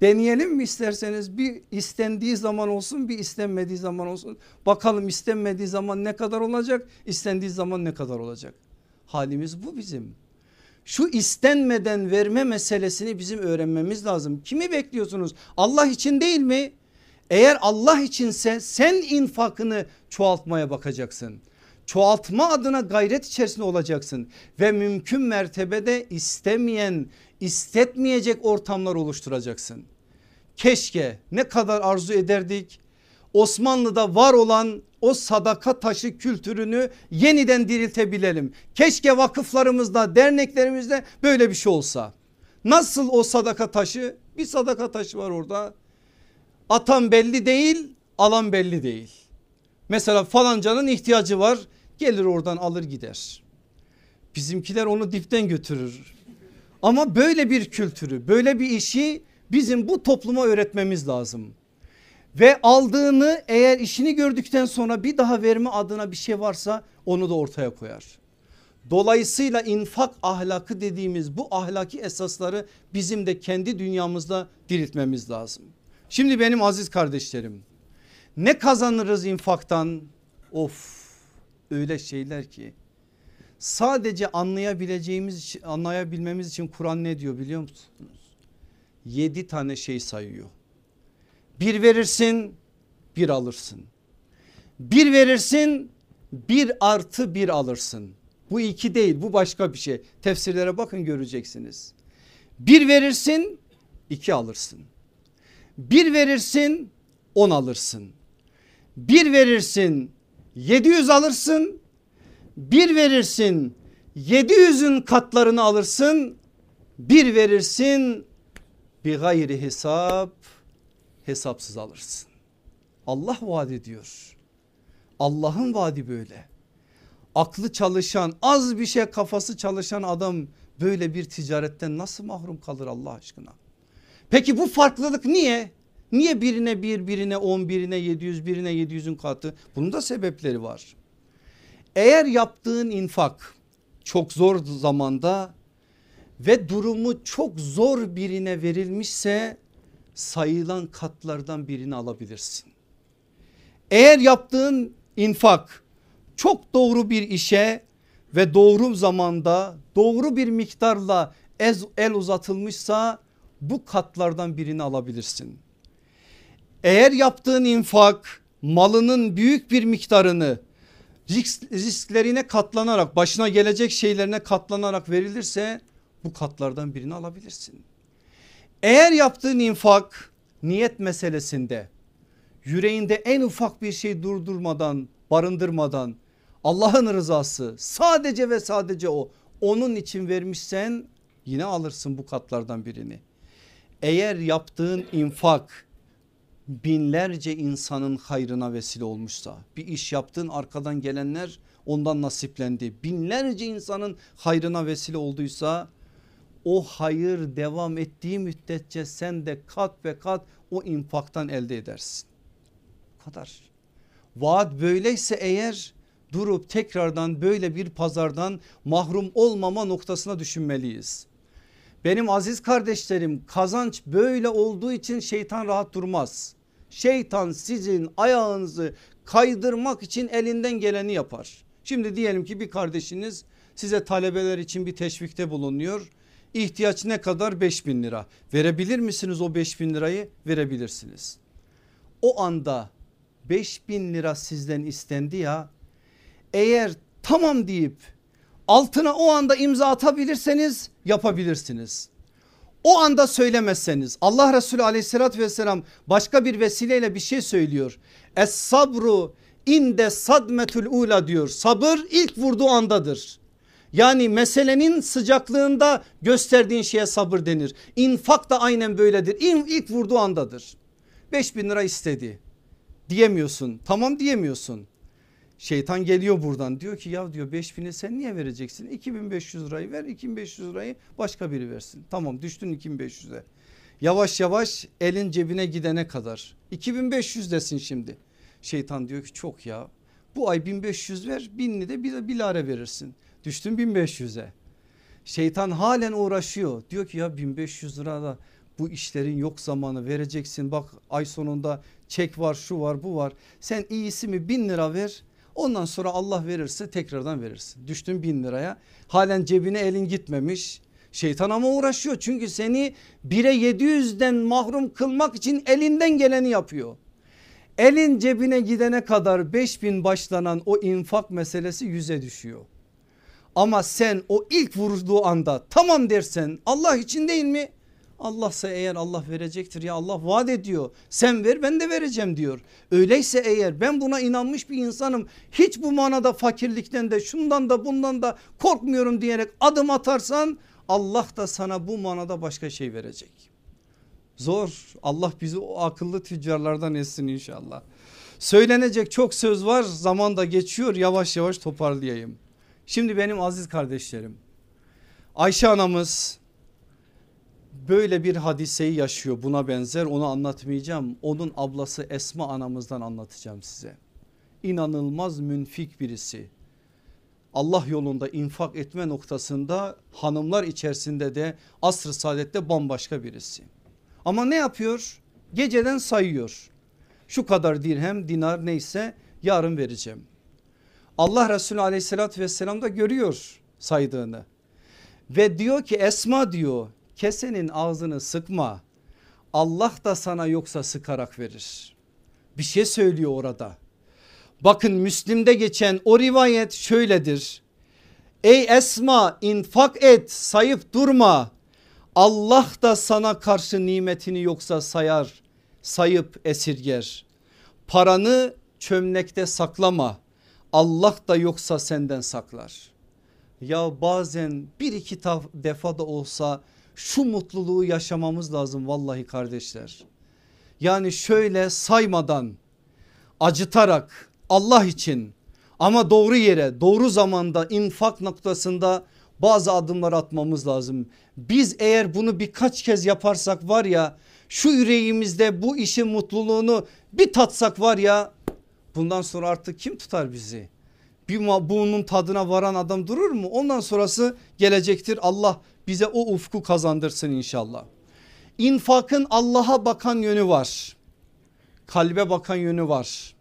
deneyelim mi isterseniz bir istendiği zaman olsun bir istenmediği zaman olsun. Bakalım istenmediği zaman ne kadar olacak istendiği zaman ne kadar olacak. Halimiz bu bizim. Şu istenmeden verme meselesini bizim öğrenmemiz lazım. Kimi bekliyorsunuz? Allah için değil mi? Eğer Allah içinse sen infakını çoğaltmaya bakacaksın. Çoğaltma adına gayret içerisinde olacaksın ve mümkün mertebede istemeyen, istetmeyecek ortamlar oluşturacaksın. Keşke ne kadar arzu ederdik Osmanlı'da var olan o sadaka taşı kültürünü yeniden diriltebilelim. Keşke vakıflarımızda derneklerimizde böyle bir şey olsa. Nasıl o sadaka taşı? Bir sadaka taşı var orada. Atan belli değil alan belli değil. Mesela falancanın ihtiyacı var gelir oradan alır gider. Bizimkiler onu dipten götürür. Ama böyle bir kültürü böyle bir işi bizim bu topluma öğretmemiz lazım. Ve aldığını eğer işini gördükten sonra bir daha verme adına bir şey varsa onu da ortaya koyar. Dolayısıyla infak ahlakı dediğimiz bu ahlaki esasları bizim de kendi dünyamızda diriltmemiz lazım. Şimdi benim aziz kardeşlerim ne kazanırız infaktan? Of öyle şeyler ki sadece anlayabileceğimiz anlayabilmemiz için Kur'an ne diyor biliyor musunuz? Yedi tane şey sayıyor. Bir verirsin bir alırsın. Bir verirsin bir artı bir alırsın. Bu iki değil bu başka bir şey. Tefsirlere bakın göreceksiniz. Bir verirsin iki alırsın. Bir verirsin on alırsın. Bir verirsin 700 alırsın. Bir verirsin 700'ün katlarını alırsın. Bir verirsin bir gayri hesap hesapsız alırsın. Allah vaat ediyor. Allah'ın vaadi böyle. Aklı çalışan az bir şey kafası çalışan adam böyle bir ticaretten nasıl mahrum kalır Allah aşkına? Peki bu farklılık niye? Niye birine bir birine on birine yedi yüz birine yedi yüzün katı? Bunun da sebepleri var. Eğer yaptığın infak çok zor zamanda ve durumu çok zor birine verilmişse sayılan katlardan birini alabilirsin. Eğer yaptığın infak çok doğru bir işe ve doğru zamanda doğru bir miktarla el uzatılmışsa bu katlardan birini alabilirsin. Eğer yaptığın infak malının büyük bir miktarını risk, risklerine katlanarak başına gelecek şeylerine katlanarak verilirse bu katlardan birini alabilirsin. Eğer yaptığın infak niyet meselesinde yüreğinde en ufak bir şey durdurmadan barındırmadan Allah'ın rızası sadece ve sadece o onun için vermişsen yine alırsın bu katlardan birini. Eğer yaptığın infak binlerce insanın hayrına vesile olmuşsa bir iş yaptın arkadan gelenler ondan nasiplendi. Binlerce insanın hayrına vesile olduysa o hayır devam ettiği müddetçe sen de kat ve kat o infaktan elde edersin. Bu kadar. Vaat böyleyse eğer durup tekrardan böyle bir pazardan mahrum olmama noktasına düşünmeliyiz. Benim aziz kardeşlerim kazanç böyle olduğu için şeytan rahat durmaz. Şeytan sizin ayağınızı kaydırmak için elinden geleni yapar. Şimdi diyelim ki bir kardeşiniz size talebeler için bir teşvikte bulunuyor. İhtiyaç ne kadar 5000 lira. Verebilir misiniz o 5000 lirayı? Verebilirsiniz. O anda 5000 lira sizden istendi ya eğer tamam deyip altına o anda imza atabilirseniz yapabilirsiniz. O anda söylemezseniz Allah Resulü aleyhissalatü vesselam başka bir vesileyle bir şey söylüyor. Es sabru inde sadmetül ula diyor sabır ilk vurduğu andadır. Yani meselenin sıcaklığında gösterdiğin şeye sabır denir. İnfak da aynen böyledir. İlk vurduğu andadır. 5 bin lira istedi diyemiyorsun tamam diyemiyorsun. Şeytan geliyor buradan diyor ki ya diyor 5000'i sen niye vereceksin? 2500 lirayı ver 2500 lirayı başka biri versin. Tamam düştün 2500'e. Yavaş yavaş elin cebine gidene kadar 2500 desin şimdi. Şeytan diyor ki çok ya bu ay 1500 ver binini de bir bilare verirsin. Düştün 1500'e. Şeytan halen uğraşıyor diyor ki ya 1500 lira da bu işlerin yok zamanı vereceksin bak ay sonunda çek var şu var bu var sen iyisi mi 1000 lira ver ondan sonra Allah verirse tekrardan verirsin düştün 1000 liraya halen cebine elin gitmemiş şeytan ama uğraşıyor çünkü seni 1'e 700'den mahrum kılmak için elinden geleni yapıyor. Elin cebine gidene kadar 5000 başlanan o infak meselesi yüze düşüyor. Ama sen o ilk vurduğu anda tamam dersen Allah için değil mi? Allahsa eğer Allah verecektir ya Allah vaat ediyor. Sen ver ben de vereceğim diyor. Öyleyse eğer ben buna inanmış bir insanım hiç bu manada fakirlikten de şundan da bundan da korkmuyorum diyerek adım atarsan Allah da sana bu manada başka şey verecek. Zor Allah bizi o akıllı tüccarlardan etsin inşallah. Söylenecek çok söz var zaman da geçiyor yavaş yavaş toparlayayım. Şimdi benim aziz kardeşlerim Ayşe anamız böyle bir hadiseyi yaşıyor buna benzer onu anlatmayacağım. Onun ablası Esma anamızdan anlatacağım size. İnanılmaz münfik birisi. Allah yolunda infak etme noktasında hanımlar içerisinde de asr-ı saadette bambaşka birisi. Ama ne yapıyor? Geceden sayıyor. Şu kadar dirhem dinar neyse yarın vereceğim. Allah Resulü aleyhissalatü vesselam da görüyor saydığını. Ve diyor ki Esma diyor kesenin ağzını sıkma. Allah da sana yoksa sıkarak verir. Bir şey söylüyor orada. Bakın Müslim'de geçen o rivayet şöyledir. Ey Esma infak et sayıp durma. Allah da sana karşı nimetini yoksa sayar sayıp esirger. Paranı çömlekte saklama. Allah da yoksa senden saklar. Ya bazen bir iki defa da olsa şu mutluluğu yaşamamız lazım vallahi kardeşler. Yani şöyle saymadan acıtarak Allah için ama doğru yere doğru zamanda infak noktasında bazı adımlar atmamız lazım. Biz eğer bunu birkaç kez yaparsak var ya şu yüreğimizde bu işin mutluluğunu bir tatsak var ya bundan sonra artık kim tutar bizi? Bir bunun tadına varan adam durur mu? Ondan sonrası gelecektir. Allah bize o ufku kazandırsın inşallah. İnfakın Allah'a bakan yönü var. Kalbe bakan yönü var.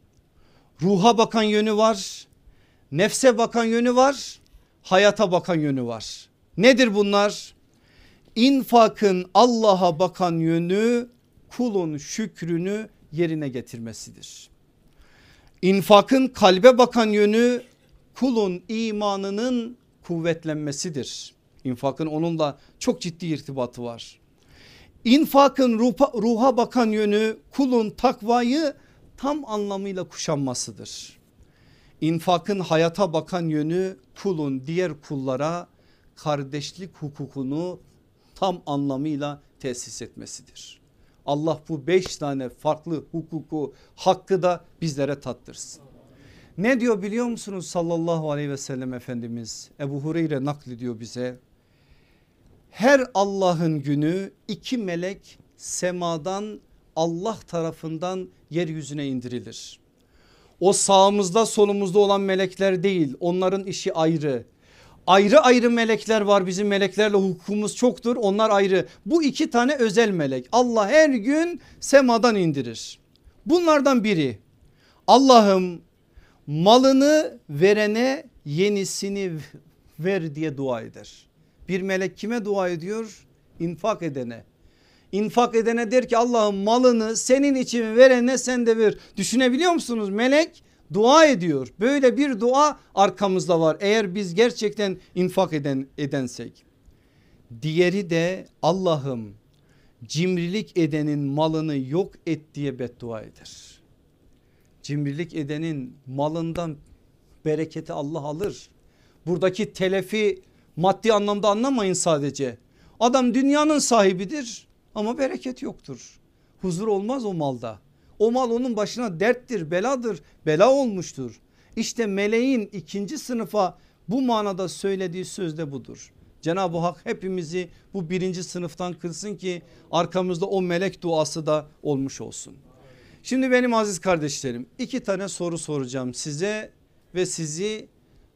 Ruha bakan yönü var. Nefse bakan yönü var. Hayata bakan yönü var. Nedir bunlar? İnfakın Allah'a bakan yönü kulun şükrünü yerine getirmesidir. İnfakın kalbe bakan yönü kulun imanının kuvvetlenmesidir. İnfakın onunla çok ciddi irtibatı var. İnfakın ruha, ruha bakan yönü kulun takvayı tam anlamıyla kuşanmasıdır. İnfakın hayata bakan yönü kulun diğer kullara kardeşlik hukukunu tam anlamıyla tesis etmesidir. Allah bu beş tane farklı hukuku hakkı da bizlere tattırsın. Ne diyor biliyor musunuz sallallahu aleyhi ve sellem Efendimiz Ebu Hureyre naklediyor bize. Her Allah'ın günü iki melek semadan Allah tarafından yeryüzüne indirilir. O sağımızda solumuzda olan melekler değil onların işi ayrı. Ayrı ayrı melekler var bizim meleklerle hukukumuz çoktur onlar ayrı. Bu iki tane özel melek Allah her gün semadan indirir. Bunlardan biri Allah'ım malını verene yenisini ver diye dua eder. Bir melek kime dua ediyor? İnfak edene. İnfak edene der ki Allah'ım malını senin için verene sen de ver. Düşünebiliyor musunuz? Melek dua ediyor. Böyle bir dua arkamızda var. Eğer biz gerçekten infak eden edensek. Diğeri de Allah'ım cimrilik edenin malını yok et diye beddua eder. Cimrilik edenin malından bereketi Allah alır. Buradaki telefi maddi anlamda anlamayın sadece. Adam dünyanın sahibidir ama bereket yoktur. Huzur olmaz o malda. O mal onun başına derttir, beladır, bela olmuştur. İşte meleğin ikinci sınıfa bu manada söylediği söz de budur. Cenab-ı Hak hepimizi bu birinci sınıftan kılsın ki arkamızda o melek duası da olmuş olsun. Şimdi benim aziz kardeşlerim iki tane soru soracağım size ve sizi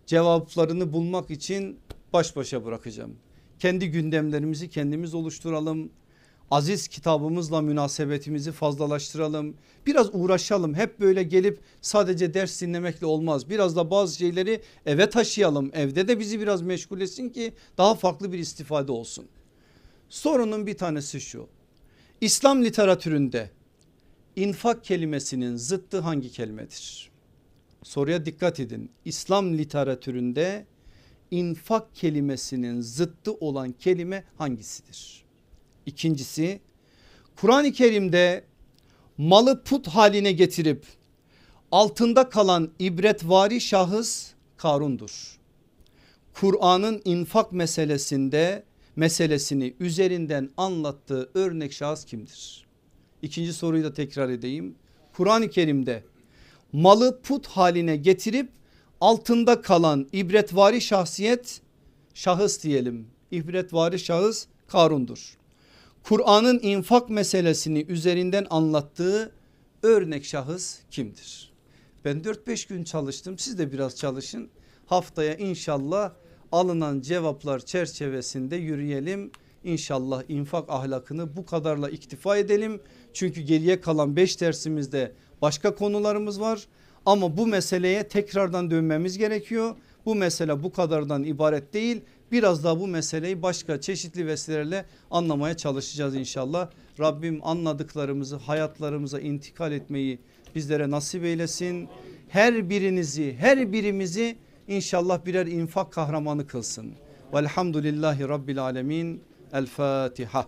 cevaplarını bulmak için baş başa bırakacağım. Kendi gündemlerimizi kendimiz oluşturalım. Aziz kitabımızla münasebetimizi fazlalaştıralım. Biraz uğraşalım. Hep böyle gelip sadece ders dinlemekle olmaz. Biraz da bazı şeyleri eve taşıyalım. Evde de bizi biraz meşgul etsin ki daha farklı bir istifade olsun. Sorunun bir tanesi şu. İslam literatüründe infak kelimesinin zıttı hangi kelimedir? Soruya dikkat edin. İslam literatüründe infak kelimesinin zıttı olan kelime hangisidir? İkincisi Kur'an-ı Kerim'de malı put haline getirip altında kalan ibretvari şahıs Karun'dur. Kur'an'ın infak meselesinde meselesini üzerinden anlattığı örnek şahıs kimdir? İkinci soruyu da tekrar edeyim. Kur'an-ı Kerim'de malı put haline getirip altında kalan ibretvari şahsiyet şahıs diyelim. İbretvari şahıs Karun'dur. Kur'an'ın infak meselesini üzerinden anlattığı örnek şahıs kimdir? Ben 4-5 gün çalıştım siz de biraz çalışın. Haftaya inşallah alınan cevaplar çerçevesinde yürüyelim. İnşallah infak ahlakını bu kadarla iktifa edelim. Çünkü geriye kalan 5 dersimizde başka konularımız var. Ama bu meseleye tekrardan dönmemiz gerekiyor. Bu mesele bu kadardan ibaret değil. Biraz daha bu meseleyi başka çeşitli vesilelerle anlamaya çalışacağız inşallah. Rabbim anladıklarımızı hayatlarımıza intikal etmeyi bizlere nasip eylesin. Her birinizi her birimizi inşallah birer infak kahramanı kılsın. Velhamdülillahi Rabbil Alemin. El Fatiha.